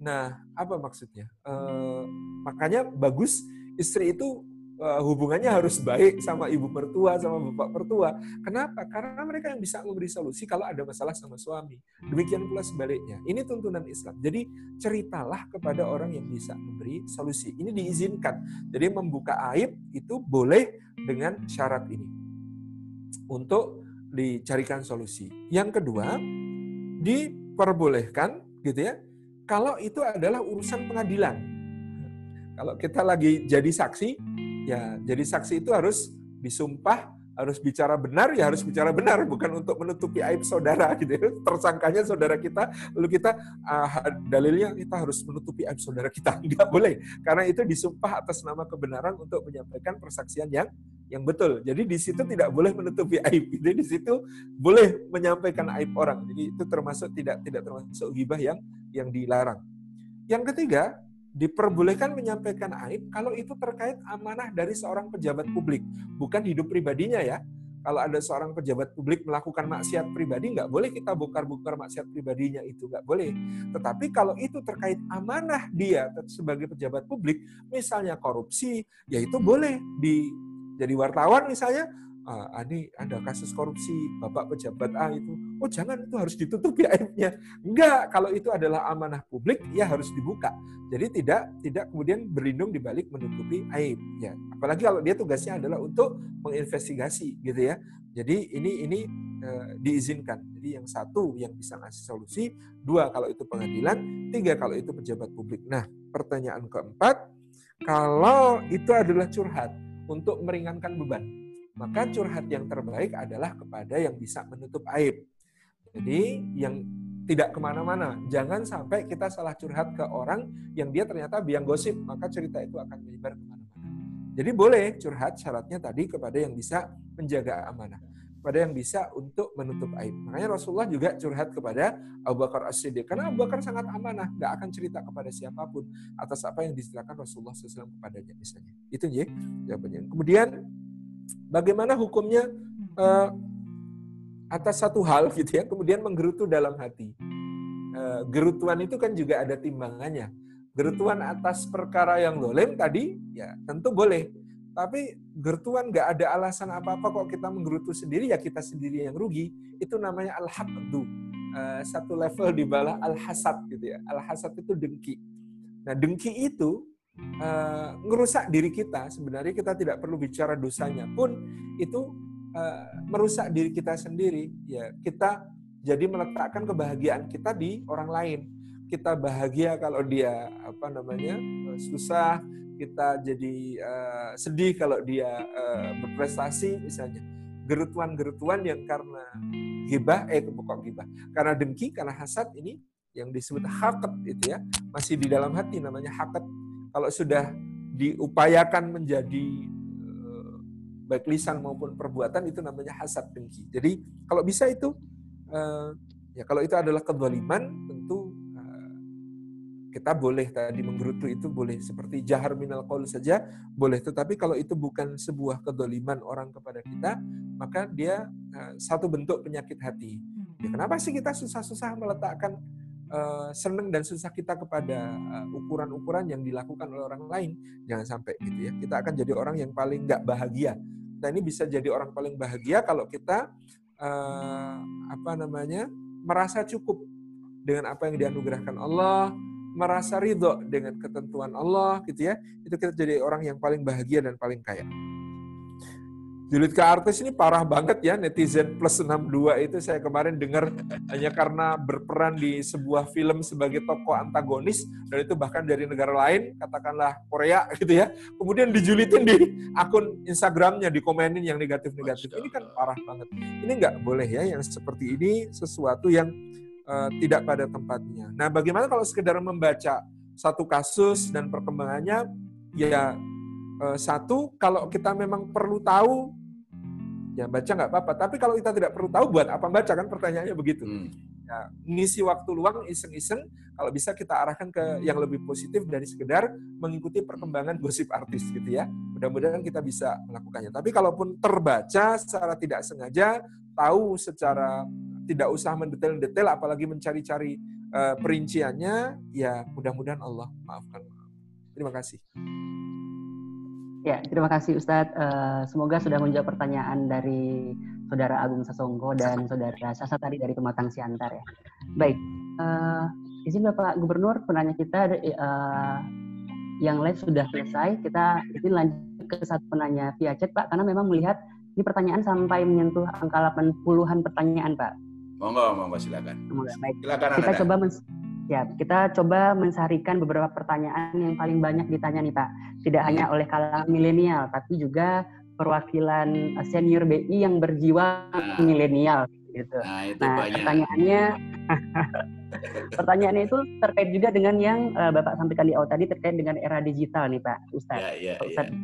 Nah, apa maksudnya? Uh, makanya bagus istri itu uh, hubungannya harus baik sama ibu mertua, sama bapak mertua. Kenapa? Karena mereka yang bisa memberi solusi kalau ada masalah sama suami. Demikian pula sebaliknya. Ini tuntunan Islam. Jadi ceritalah kepada orang yang bisa memberi solusi. Ini diizinkan. Jadi membuka aib itu boleh dengan syarat ini. Untuk dicarikan solusi. Yang kedua, diperbolehkan gitu ya. Kalau itu adalah urusan pengadilan. Kalau kita lagi jadi saksi, Ya, jadi saksi itu harus disumpah, harus bicara benar, ya harus bicara benar, bukan untuk menutupi aib saudara <laughs> gitu ya. Tersangkanya saudara kita, lalu kita uh, dalilnya kita harus menutupi aib saudara kita. <laughs> Enggak boleh, karena itu disumpah atas nama kebenaran untuk menyampaikan persaksian yang yang betul. Jadi di situ tidak boleh menutupi <laughs> aib. Jadi di situ boleh menyampaikan aib orang. Jadi itu termasuk tidak tidak termasuk gibah yang yang dilarang. Yang ketiga, diperbolehkan menyampaikan aib kalau itu terkait amanah dari seorang pejabat publik, bukan hidup pribadinya ya. Kalau ada seorang pejabat publik melakukan maksiat pribadi, nggak boleh kita bongkar-bongkar maksiat pribadinya itu, nggak boleh. Tetapi kalau itu terkait amanah dia sebagai pejabat publik, misalnya korupsi, ya itu boleh di jadi wartawan misalnya, ah, ini ada kasus korupsi bapak pejabat A itu, oh jangan itu harus ditutupi aibnya. Enggak, kalau itu adalah amanah publik ya harus dibuka. Jadi tidak tidak kemudian berlindung di balik menutupi aib. Ya, apalagi kalau dia tugasnya adalah untuk menginvestigasi gitu ya. Jadi ini ini e, diizinkan. Jadi yang satu yang bisa ngasih solusi, dua kalau itu pengadilan, tiga kalau itu pejabat publik. Nah, pertanyaan keempat, kalau itu adalah curhat untuk meringankan beban maka curhat yang terbaik adalah kepada yang bisa menutup aib. Jadi yang tidak ke mana-mana. Jangan sampai kita salah curhat ke orang yang dia ternyata biang gosip, maka cerita itu akan menyebar ke mana-mana. Jadi boleh curhat syaratnya tadi kepada yang bisa menjaga amanah. Kepada yang bisa untuk menutup aib. Makanya Rasulullah juga curhat kepada Abu Bakar As-Siddiq. Karena Abu Bakar sangat amanah, nggak akan cerita kepada siapa pun atas apa yang diceritakan Rasulullah SAW kepadanya misalnya. Itu ya jawabannya. Kemudian bagaimana hukumnya uh, atas satu hal <laughs> gitu ya, kemudian menggerutu dalam hati. Uh, gerutuan itu kan juga ada timbangannya. Gerutuan atas perkara yang dolem tadi, ya tentu boleh. Tapi gerutuan nggak ada alasan apa-apa kok kita menggerutu sendiri, ya kita sendiri yang rugi. Itu namanya al-haqdu. Uh, satu level di bawah al-hasad gitu ya. Al-hasad itu dengki. Nah dengki itu uh, ngerusak diri kita, sebenarnya kita tidak perlu bicara dosanya pun itu uh, merusak diri kita sendiri. Ya, kita jadi meletakkan kebahagiaan kita di orang lain. Kita bahagia kalau dia apa namanya susah, kita jadi uh, sedih kalau dia uh, berprestasi misalnya. Gerutuan-gerutuan yang karena gibah, eh kok gibah, karena dengki, karena hasad ini yang disebut hakat itu ya masih di dalam hati namanya hakat kalau sudah diupayakan menjadi eh, baik lisan maupun perbuatan itu namanya hasad dengki. Jadi kalau bisa itu eh, ya kalau itu adalah kedoliman tentu eh, kita boleh tadi menggerutu itu boleh seperti jahar minal qaul saja boleh tetapi kalau itu bukan sebuah kedoliman orang kepada kita maka dia satu bentuk penyakit hati. Ya, kenapa sih kita susah-susah meletakkan uh, senang dan susah kita kepada uh, ukuran-ukuran yang dilakukan oleh orang lain. Jangan sampai gitu ya. Kita akan jadi orang yang paling nggak bahagia. Kita ini bisa jadi orang paling bahagia kalau kita uh, apa namanya merasa cukup dengan apa yang dianugerahkan Allah, merasa ridho dengan ketentuan Allah, gitu ya. Itu kita jadi orang yang paling bahagia dan paling kaya. Julid ke artis ini parah banget ya netizen plus 62 itu saya kemarin dengar hanya karena berperan di sebuah film sebagai tokoh antagonis dan itu bahkan dari negara lain katakanlah Korea <laughs> gitu ya. Kemudian dijulitin di akun Instagramnya dikomenin yang negatif-negatif. Ini kan parah banget. Ini nggak boleh ya yang seperti ini sesuatu yang uh, tidak pada tempatnya. Nah bagaimana kalau sekedar membaca satu kasus dan perkembangannya? Ya satu kalau kita memang perlu tahu ya baca nggak apa-apa. Tapi kalau kita tidak perlu tahu buat apa baca kan pertanyaannya begitu. Hmm. ya, ngisi waktu luang iseng-iseng kalau bisa kita arahkan ke yang lebih positif dari sekedar mengikuti perkembangan <laughs> gosip artis gitu ya. Mudah-mudahan kita bisa melakukannya. Tapi kalaupun terbaca secara tidak sengaja, tahu secara tidak usah mendetail-detail apalagi mencari-cari uh, perinciannya, ya mudah-mudahan Allah maafkan. Terima kasih. Ya, terima kasih Ustadz. Uh, semoga sudah menjawab pertanyaan dari Saudara Agung Sasongko dan Saudara Sasa tadi dari Pematang Siantar ya. Baik, uh, izin Bapak Gubernur, penanya kita uh, yang live sudah selesai. Kita izin lanjut ke satu penanya via chat Pak, karena memang melihat ini pertanyaan sampai menyentuh angka 80-an pertanyaan Pak. Monggo, monggo silakan. Baik. Silakan kita coba men ya, kita coba mensarikan beberapa pertanyaan yang paling banyak ditanya nih Pak. Tidak hanya oleh kalangan milenial, tapi juga perwakilan senior BI yang berjiwa nah. milenial gitu. Nah, itu nah pertanyaannya <laughs> Pertanyaannya itu terkait juga dengan yang uh, Bapak sampaikan di awal tadi terkait dengan era digital nih Pak Ustaz. Ya, ya, Ustaz. Ya.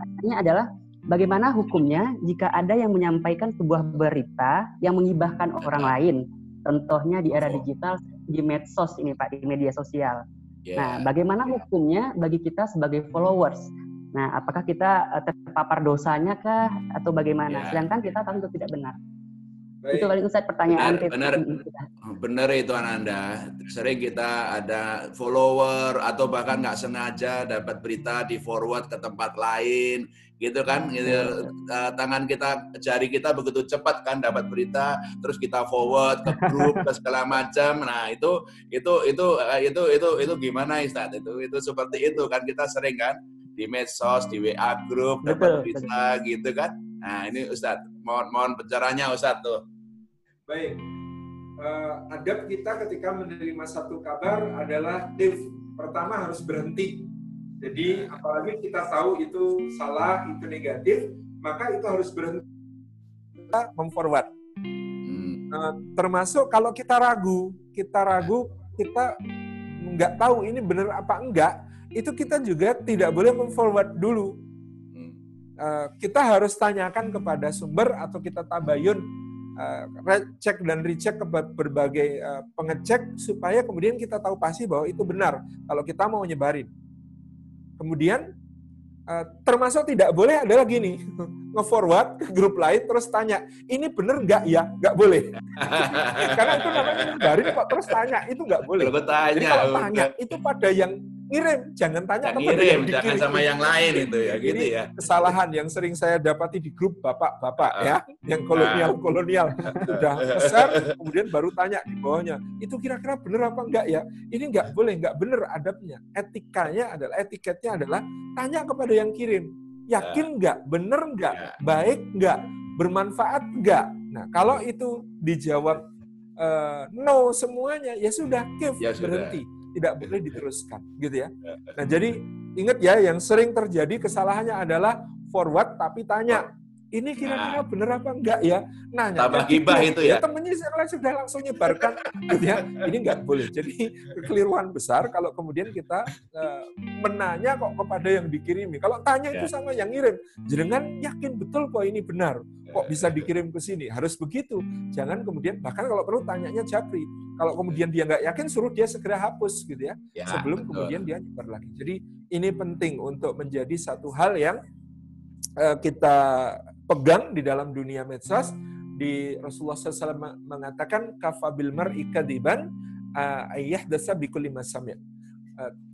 Pertanyaannya adalah bagaimana hukumnya jika ada yang menyampaikan sebuah berita yang mengibahkan orang lain, contohnya di era oh. digital di medsos ini Pak di media sosial. Yeah. Nah, bagaimana hukumnya bagi kita sebagai followers? Nah, apakah kita eh, terpapar dosanya kah atau bagaimana? Yeah. Sedangkan kita tahu itu tidak benar. Baik. Itu paling Ustaz pertanyaan benar, benar, benar itu Ananda. Sering kita ada follower atau bahkan nggak sengaja dapat berita di forward ke tempat lain, gitu kan? Gitu, uh, tangan kita, jari kita begitu cepat kan dapat berita, terus kita forward ke grup ke segala macam. Nah itu itu itu uh, itu itu itu gimana Ustaz? Itu itu seperti itu kan kita sering kan di medsos, di WA grup dapat berita gitu kan? Nah ini Ustadz, mohon mohon pencerahannya Ustadz tuh. Baik, uh, adab kita ketika menerima satu kabar adalah Dev, pertama harus berhenti. Jadi apalagi kita tahu itu salah, itu negatif, maka itu harus berhenti. Kita memforward. Hmm. Uh, termasuk kalau kita ragu, kita ragu, kita nggak tahu ini benar apa enggak, itu kita juga tidak boleh memforward dulu Eh, kita harus tanyakan kepada sumber atau kita tabayun uh, cek dan recheck ke berbagai uh, pengecek supaya kemudian kita tahu pasti bahwa itu benar kalau kita mau nyebarin. Kemudian uh, termasuk tidak boleh adalah gini, <laughs> nge-forward ke grup lain terus tanya, ini benar nggak ya? Nggak boleh. <laughs> Karena itu namanya nyebarin kok terus tanya, itu nggak boleh. Tanya, Jadi kalau tanya itu pada yang ngirim, jangan tanya kepada ngirim, yang dikirim. Jangan sama yang lain itu ya, gitu ya. Kesalahan yang sering saya dapati di grup bapak-bapak ya, yang kolonial-kolonial sudah besar, kemudian baru tanya di bawahnya, itu kira-kira benar apa enggak ya? Ini enggak boleh, enggak benar adabnya. Etikanya adalah, etiketnya adalah tanya kepada yang kirim. Yakin enggak? Benar enggak? Baik enggak? Bermanfaat enggak? Nah, kalau itu dijawab uh, no semuanya, ya sudah, give, ya berhenti tidak boleh diteruskan gitu ya. Nah, jadi ingat ya yang sering terjadi kesalahannya adalah forward tapi tanya ini kira-kira nah. bener apa enggak ya? Nanya. Tambah gibah itu ya. ya temennya sudah langsung nyebarkan, gitu ya. Ini enggak boleh. Jadi kekeliruan besar kalau kemudian kita uh, menanya kok kepada yang dikirimi. Kalau tanya itu ya. sama yang ngirim, jangan yakin betul kok ini benar. Kok bisa dikirim ke sini? Harus begitu. Jangan kemudian bahkan kalau perlu tanyanya japri. Kalau kemudian dia nggak yakin, suruh dia segera hapus gitu ya. ya sebelum betul. kemudian dia nyebar lagi. Jadi ini penting untuk menjadi satu hal yang uh, kita pegang di dalam dunia medsos di Rasulullah SAW mengatakan kafabil mar'i kadiban ayah dasa bikul lima samya.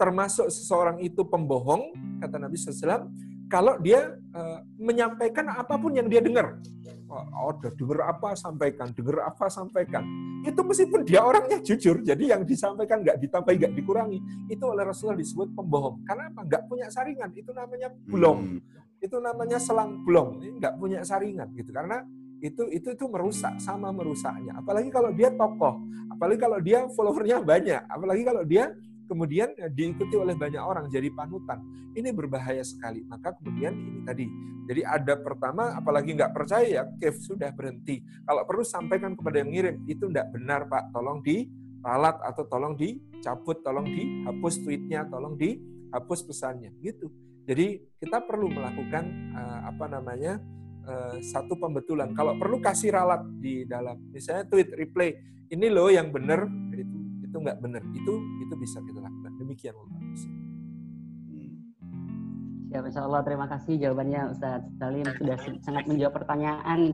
Termasuk seseorang itu pembohong, kata Nabi SAW, kalau dia uh, menyampaikan apa pun yang dia dengar. Oh, udah dengar apa sampaikan, dengar apa sampaikan. Itu meskipun dia orangnya jujur, jadi yang disampaikan nggak ditambahi, nggak dikurangi. Itu oleh Rasulullah disebut pembohong. Karena apa? Nggak punya saringan. Itu namanya belum. Hmm itu namanya selang blong, ini nggak punya saringan gitu karena itu itu itu merusak sama merusaknya. Apalagi kalau dia tokoh, apalagi kalau dia followernya banyak, apalagi kalau dia kemudian diikuti oleh banyak orang jadi panutan. Ini berbahaya sekali. Maka kemudian ini tadi. Jadi ada pertama, apalagi nggak percaya ya, Kev sudah berhenti. Kalau perlu sampaikan kepada yang ngirim, itu nggak benar Pak, tolong diralat atau tolong dicabut, tolong dihapus tweetnya, tolong dihapus pesannya. Gitu. Jadi kita perlu melakukan uh, apa namanya uh, satu pembetulan. Kalau perlu kasih ralat di dalam, misalnya tweet replay, ini loh yang benar, itu itu nggak benar, itu itu bisa kita lakukan. Demikian Allah. Ya, Insya Allah terima kasih jawabannya Ustaz Salim sudah sangat menjawab pertanyaan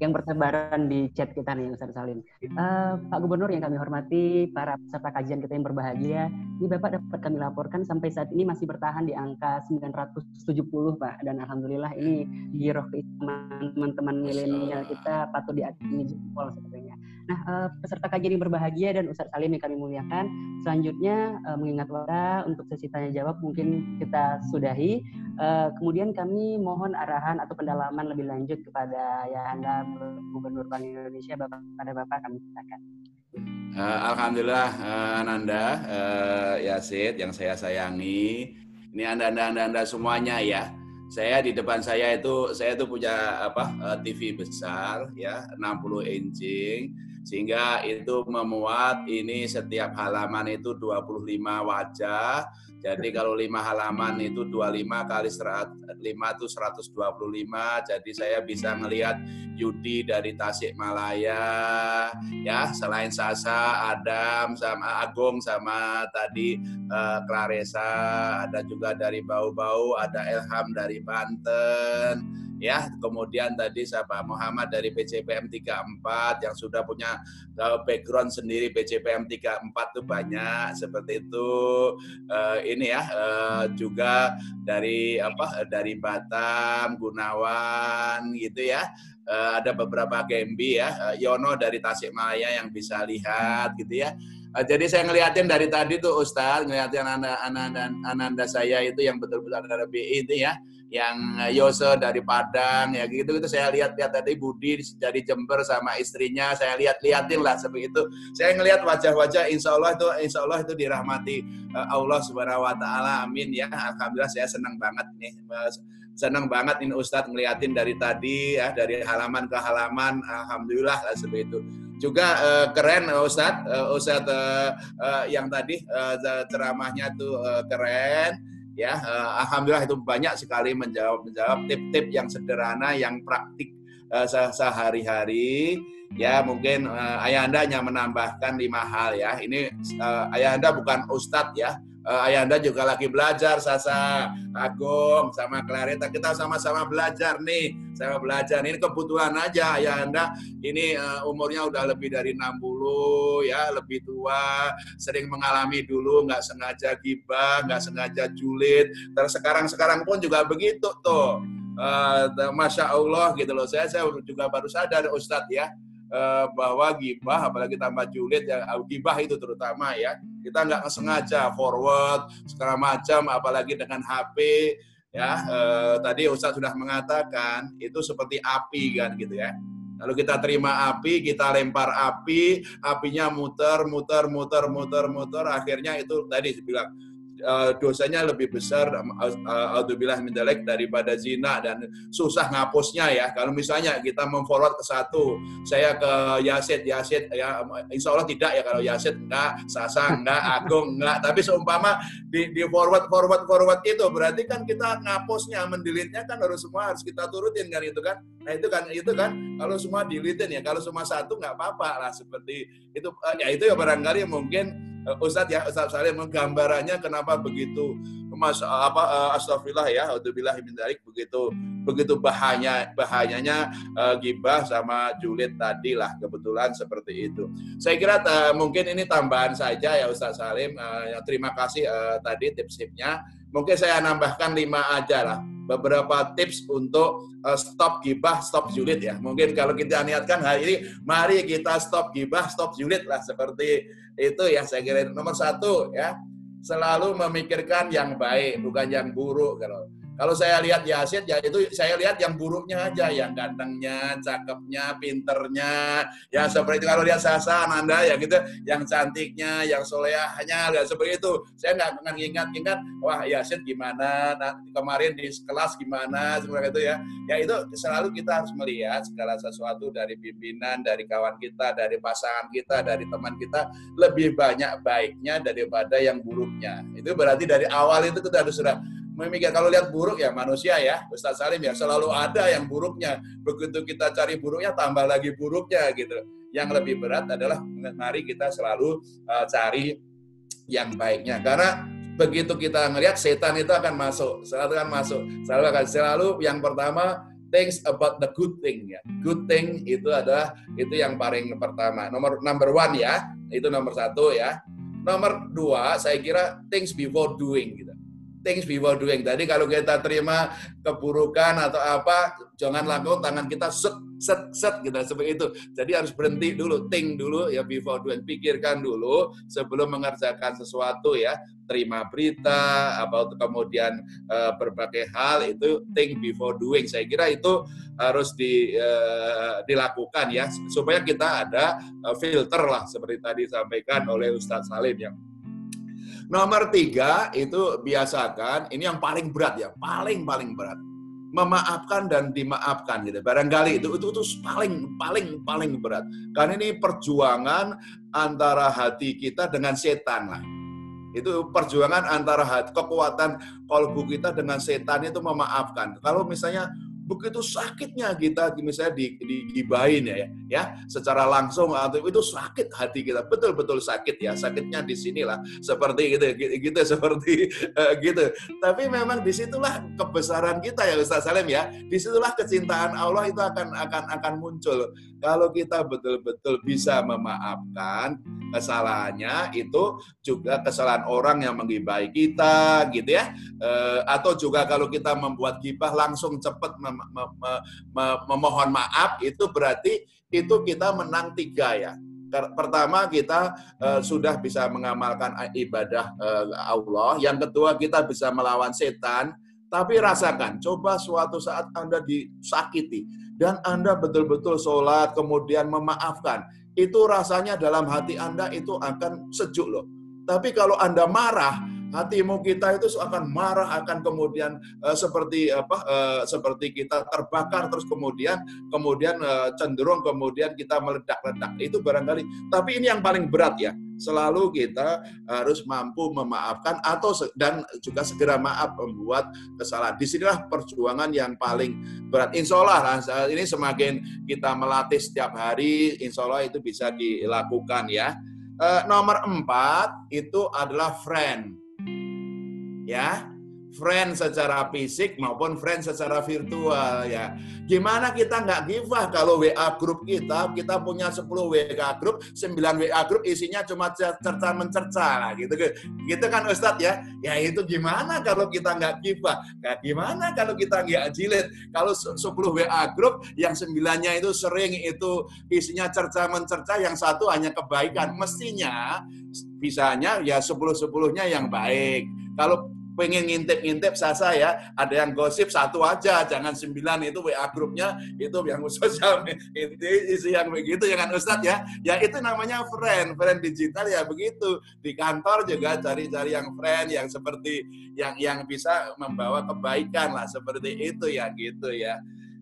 yang bertebaran di chat kita nih Ustaz Salim. Uh, Pak Gubernur yang kami hormati, para peserta kajian kita yang berbahagia, ini Bapak dapat kami laporkan sampai saat ini masih bertahan di angka 970 Pak. Dan Alhamdulillah ini giroh keislaman teman-teman milenial kita patut diakini jempol sepertinya. Nah, uh, peserta kajian yang berbahagia dan Ustaz Salim yang kami muliakan, selanjutnya uh, mengingat waktu untuk sesi tanya jawab mungkin kita sudahi. Uh, kemudian kami mohon arahan atau pendalaman lebih lanjut kepada ya Anda Gubernur Bank Indonesia Bapak pada Bapak kami silakan. Alhamdulillah Ananda uh, Yasid yang saya sayangi. Ini Anda Anda Anda, anda semuanya ya. Saya di depan saya itu saya itu punya apa TV besar ya 60 inching sehingga itu memuat ini setiap halaman itu 25 wajah. Jadi kalau lima halaman itu 25 kali 5 itu 125. Jadi saya bisa melihat Yudi dari Tasikmalaya, ya. Selain Sasa, Adam, sama Agung, sama tadi uh, Claresa, ada juga dari Bau-Bau, ada Elham dari Banten, ya kemudian tadi siapa? Muhammad dari PCPM 34 yang sudah punya uh, background sendiri PCPM 34 itu banyak seperti itu. Uh, ini ya uh, juga dari apa dari Batam Gunawan gitu ya. Uh, ada beberapa Gembi ya. Uh, Yono dari Tasikmalaya yang bisa lihat gitu ya. Jadi saya ngeliatin dari tadi tuh Ustaz, ngeliatin anak anak ananda saya itu yang betul-betul ada BI itu ya yang eh, Yose dari Padang ya gitu gitu. Saya lihat lihat tadi Budi dari Jember sama istrinya. Saya lihat liatin lah seperti itu saya ngelihat wajah-wajah Insya Allah itu Insya Allah itu dirahmati eh, Allah Subhanahu Wa Taala. Amin ya. Alhamdulillah saya senang banget nih senang banget ini Ustadz ngeliatin dari tadi ya dari halaman ke halaman. Alhamdulillah lah seperti itu juga uh, keren Ustadz uh, Ustadz uh, uh, yang tadi uh, ceramahnya tuh uh, keren ya uh, alhamdulillah itu banyak sekali menjawab menjawab tip-tip yang sederhana yang praktik uh, sehari-hari. Ya mungkin uh, ayah anda hanya menambahkan lima hal ya. Ini uh, ayah anda bukan ustadz ya uh, Ayanda juga lagi belajar Sasa, Agung sama Clarita. Kita sama-sama belajar nih. Sama belajar. Ini kebutuhan aja Ayanda ini uh, umurnya udah lebih dari 60 ya lebih tua. Sering mengalami dulu nggak sengaja gibah nggak sengaja julid. Terus sekarang sekarang pun juga begitu tuh. Uh, Masya Allah gitu loh. Saya saya juga baru sadar Ustadz ya Eh, bahwa gibah apalagi tambah julid ya gibah itu terutama ya. Kita nggak sengaja forward segala macam apalagi dengan HP ya. Eh, tadi Ustadz sudah mengatakan itu seperti api kan gitu ya. Lalu kita terima api, kita lempar api, apinya muter, muter, muter, muter, muter, akhirnya itu tadi bilang uh, dosanya lebih besar alhamdulillah mendelek daripada zina dan susah ngapusnya ya. Kalau misalnya kita memforward ke satu, saya ke Yasid, Yasid ya insya Allah tidak ya kalau Yasid enggak, Sasa enggak, <laughs> Agung enggak. Tapi seumpama di, di forward forward forward itu berarti kan kita ngapusnya, mendelitnya kan harus semua harus kita turutin kan itu kan. Nah itu kan itu kan kalau semua dilitin ya, kalau semua satu nggak apa-apa lah seperti itu. Ya itu ya barangkali mungkin Ustadz ya Ustadz Salim menggambarannya kenapa begitu mas apa uh, astagfirullah ya alhamdulillah dari begitu begitu bahaya bahayanya uh, gibah sama julid tadi lah kebetulan seperti itu saya kira uh, mungkin ini tambahan saja ya Ustadz Salim uh, terima kasih uh, tadi tips-tipsnya mungkin saya nambahkan lima aja lah beberapa tips untuk uh, stop gibah, stop julid ya. Mungkin kalau kita niatkan hari ini, mari kita stop gibah, stop julid lah seperti itu ya. Saya kira nomor satu ya, selalu memikirkan yang baik, bukan yang buruk kalau kalau saya lihat Yasin, ya itu saya lihat yang buruknya aja, yang gantengnya, cakepnya, pinternya, ya seperti itu. Kalau lihat Sasa, Nanda, ya gitu, yang cantiknya, yang solehahnya, ya seperti itu. Saya nggak akan ingat-ingat, wah Yasin gimana, nah, kemarin di kelas gimana, seperti itu ya. Ya itu selalu kita harus melihat segala sesuatu dari pimpinan, dari kawan kita, dari pasangan kita, dari teman kita, lebih banyak baiknya daripada yang buruknya. Itu berarti dari awal itu kita harus sudah memikir kalau lihat buruk ya manusia ya. Ustaz Salim ya selalu ada yang buruknya. Begitu kita cari buruknya tambah lagi buruknya gitu. Yang lebih berat adalah mari kita selalu uh, cari yang baiknya. Karena begitu kita ngelihat setan itu akan masuk selalu akan masuk. Selalu akan selalu yang pertama things about the good thing ya. Good thing itu adalah itu yang paling pertama. Nomor number one ya itu nomor satu ya. Nomor dua saya kira things before doing gitu things before doing. Tadi kalau kita terima keburukan atau apa, jangan lakukan tangan kita set set set gitu seperti itu. Jadi harus berhenti dulu, think dulu ya before doing, pikirkan dulu sebelum mengerjakan sesuatu ya. Terima berita apa kemudian uh, berbagai hal itu think before doing. Saya kira itu harus di, uh, dilakukan ya supaya kita ada uh, filter lah seperti tadi disampaikan oleh Ustadz Salim yang Nomor tiga itu biasakan, ini yang paling berat ya, paling paling berat. Memaafkan dan dimaafkan gitu. Barangkali itu itu itu paling paling paling berat. Karena ini perjuangan antara hati kita dengan setan lah. Itu perjuangan antara hati, kekuatan kolbu kita dengan setan itu memaafkan. Kalau misalnya begitu sakitnya kita misalnya di, digibahin ya, ya secara langsung atau itu sakit hati kita betul-betul sakit ya sakitnya di sinilah seperti gitu gitu, gitu seperti uh, gitu. Tapi memang di situlah kebesaran kita ya Ustaz Salim ya di situlah kecintaan Allah itu akan akan akan muncul. Kalau kita betul-betul bisa memaafkan kesalahannya itu juga kesalahan orang yang menggibai kita gitu ya. E, atau juga kalau kita membuat gibah langsung cepat mem mem mem memohon maaf itu berarti itu kita menang tiga ya. Pertama kita uh, sudah bisa mengamalkan ibadah uh, Allah. Yang kedua kita bisa melawan setan. Tapi rasakan coba suatu saat anda disakiti dan anda betul-betul sholat kemudian memaafkan itu rasanya dalam hati Anda itu akan sejuk loh. Tapi kalau Anda marah, hatimu kita itu akan marah akan kemudian uh, seperti apa uh, seperti kita terbakar terus kemudian kemudian uh, cenderung kemudian kita meledak-ledak itu barangkali tapi ini yang paling berat ya selalu kita harus mampu memaafkan atau dan juga segera maaf membuat kesalahan. Di sinilah perjuangan yang paling berat. Insya Allah ini semakin kita melatih setiap hari, insya Allah itu bisa dilakukan ya. E, nomor empat itu adalah friend. Ya, friend secara fisik maupun friend secara virtual ya. Gimana kita nggak givah kalau WA grup kita, kita punya 10 WA grup, 9 WA grup isinya cuma cerca mencerca lah gitu gitu kan Ustadz ya. Ya itu gimana kalau kita nggak givah? Nah, gimana kalau kita nggak jilid? Kalau 10 WA grup yang sembilannya itu sering itu isinya cerca mencerca, yang satu hanya kebaikan. Mestinya bisanya ya 10-10-nya yang baik. Kalau pengen ngintip-ngintip sasa ya, ada yang gosip satu aja, jangan sembilan itu WA grupnya itu yang <laughs> sosial itu isi yang begitu jangan ya Ustadz ya. Ya itu namanya friend, friend digital ya begitu. Di kantor juga cari-cari yang friend yang seperti yang yang bisa membawa kebaikan lah seperti itu ya gitu ya.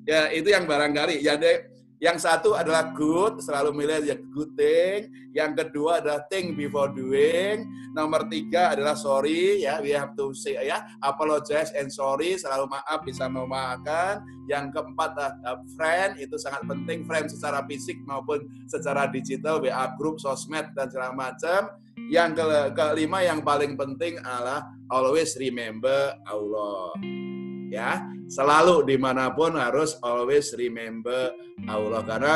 Ya itu yang barangkali ya deh yang satu adalah good, selalu milih ya good thing. Yang kedua adalah think before doing. Nomor tiga adalah sorry, ya we have to say ya apologize and sorry, selalu maaf bisa memaafkan. Yang keempat adalah friend, itu sangat penting friend secara fisik maupun secara digital, WA group, sosmed dan segala macam. Yang ke kelima yang paling penting adalah always remember Allah ya. Selalu di mana pun harus always remember Allah karena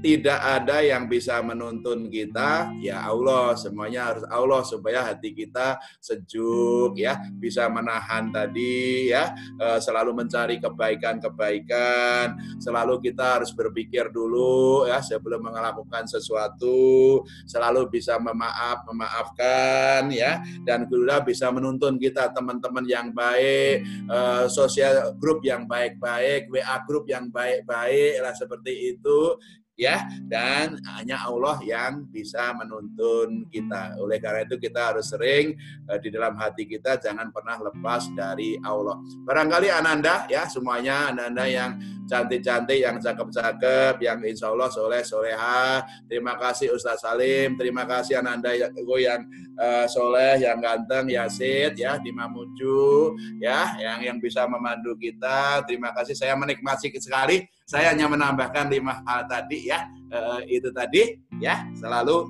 tidak ada yang bisa menuntun kita. Ya Allah semuanya harus Allah supaya hati kita sejuk ya. Bisa menahan tadi ya. Eh, selalu mencari kebaikan-kebaikan. Selalu kita harus berpikir dulu ya sebelum melakukan sesuatu. Selalu bisa memaaf memaafkan ya. Dan kedua bisa menuntun kita teman-teman yang baik eh, sosial grup yang baik-baik WA grup yang baik-baik lah seperti itu ya dan hanya Allah yang bisa menuntun kita. Oleh karena itu kita harus sering uh, di dalam hati kita jangan pernah lepas dari Allah. Barangkali Ananda ya semuanya Ananda yang cantik-cantik, yang cakep-cakep, yang insya Allah soleh soleha. Terima kasih Ustaz Salim, terima kasih Ananda yang, yang uh, soleh, yang ganteng, Yasid, ya, di Mamuju, ya, yang yang bisa memandu kita. Terima kasih. Saya menikmati sekali. Saya hanya menambahkan lima hal tadi, ya, uh, itu tadi, ya, selalu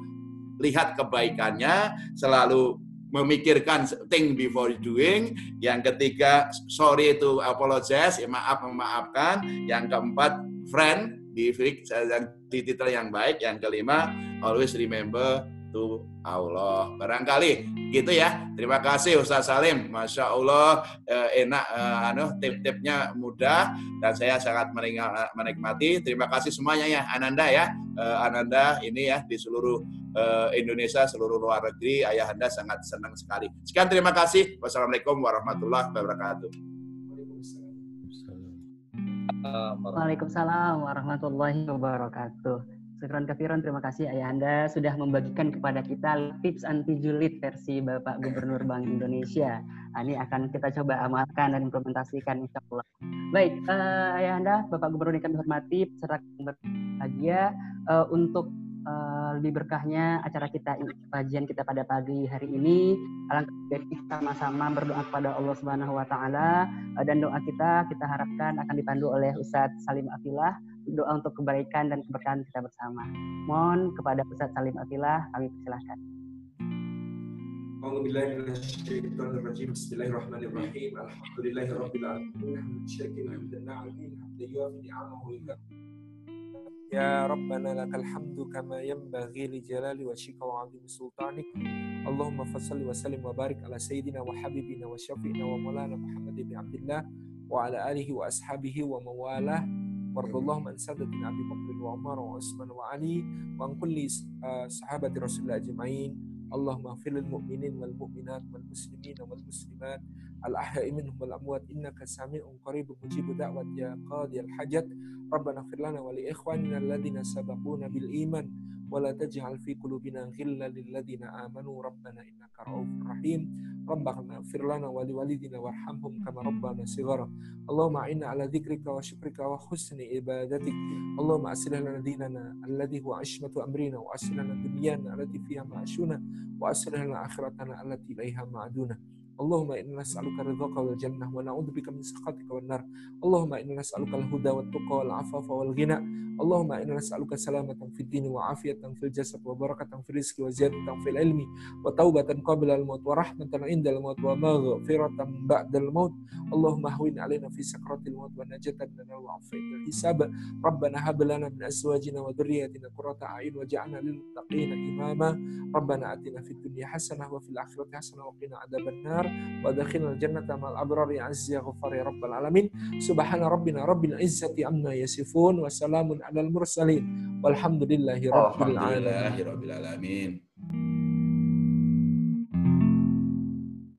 lihat kebaikannya, selalu memikirkan think before doing. Yang ketiga, sorry itu apologize, ya maaf memaafkan. Yang keempat, friend di titel yang baik. Yang kelima, always remember to Allah. Barangkali gitu ya. Terima kasih Ustaz Salim. Masya Allah eh, enak eh, anu tip-tipnya mudah dan saya sangat menikmati. Terima kasih semuanya ya Ananda ya. Eh, Ananda ini ya di seluruh eh, Indonesia, seluruh luar negeri. Ayah Anda sangat senang sekali. Sekian terima kasih. Wassalamualaikum warahmatullahi wabarakatuh. Waalaikumsalam warahmatullahi wabarakatuh. Syukran kafiran, terima kasih Ayah Anda sudah membagikan kepada kita tips anti julid versi Bapak Gubernur Bank Indonesia. Nah, ini akan kita coba amalkan dan implementasikan insya Allah. Baik, uh, Ayah Anda, Bapak Gubernur yang kami hormati, serta berbahagia uh, untuk uh, lebih berkahnya acara kita kajian kita pada pagi hari ini. Alangkah baik sama-sama berdoa kepada Allah Subhanahu wa taala uh, dan doa kita kita harapkan akan dipandu oleh Ustadz Salim Afilah doa untuk kebaikan dan keberkahan kita bersama. Mohon kepada Ustaz Salim Atilah kami persilahkan. Bismillahirrahmanirrahim. يا ربنا لك الحمد كما ينبغي لجلال وجهك وعظيم سلطانك اللهم فصل وسلم وبارك على سيدنا وحبيبنا وشفينا ومولانا محمد بن عبد الله وعلى wardallahu Abi Bakr Umar eh, Rasulullah Allahumma fil mu'minin wal mu'minat wal muslimin wal muslimat. الأحياء منهم والأموات إنك سميع قريب مجيب دعوة يا قاضي الحاجات ربنا اغفر لنا ولإخواننا الذين سبقونا بالإيمان ولا تجعل في قلوبنا غلا للذين آمنوا ربنا إنك رؤوف رحيم ربنا اغفر لنا ولوالدنا وارحمهم كما ربنا صغارا اللهم أعنا على ذكرك وشكرك وحسن عبادتك اللهم أسل لنا ديننا الذي هو عشمة أمرنا وأسل لنا دنيانا التي فيها معاشنا وأسل لنا آخرتنا التي إليها معدونا Allahumma inna nas'aluka ridhaka wal jannah wa na'udzubika min sakhatika wan nar. Allahumma inna nas'aluka al huda wat tuqa wal afafa wal ghina. Allahumma inna nas'aluka salamatan fid din wa afiyatan fil jasad wa barakatan fil rizqi wa ziyadatan fil ilmi wa taubatan qabla al maut wa rahmatan indal maut wa maghfiratan ba'dal maut. Allahumma hawin alaina fi sakratil maut wa najatan lana wa hisab. Rabbana hab lana min azwajina wa dhurriyyatina qurrata a'yun waj'alna lil muttaqina imama. Rabbana atina fid dunya hasanah wa fil akhirati hasanah wa qina adhaban nar. وادخلنا الجنة مع الأبرار يا عز يا غفار يا رب العالمين سبحان ربنا رب العزة عما يصفون وسلام على المرسلين والحمد لله رب العالمين رب العالمين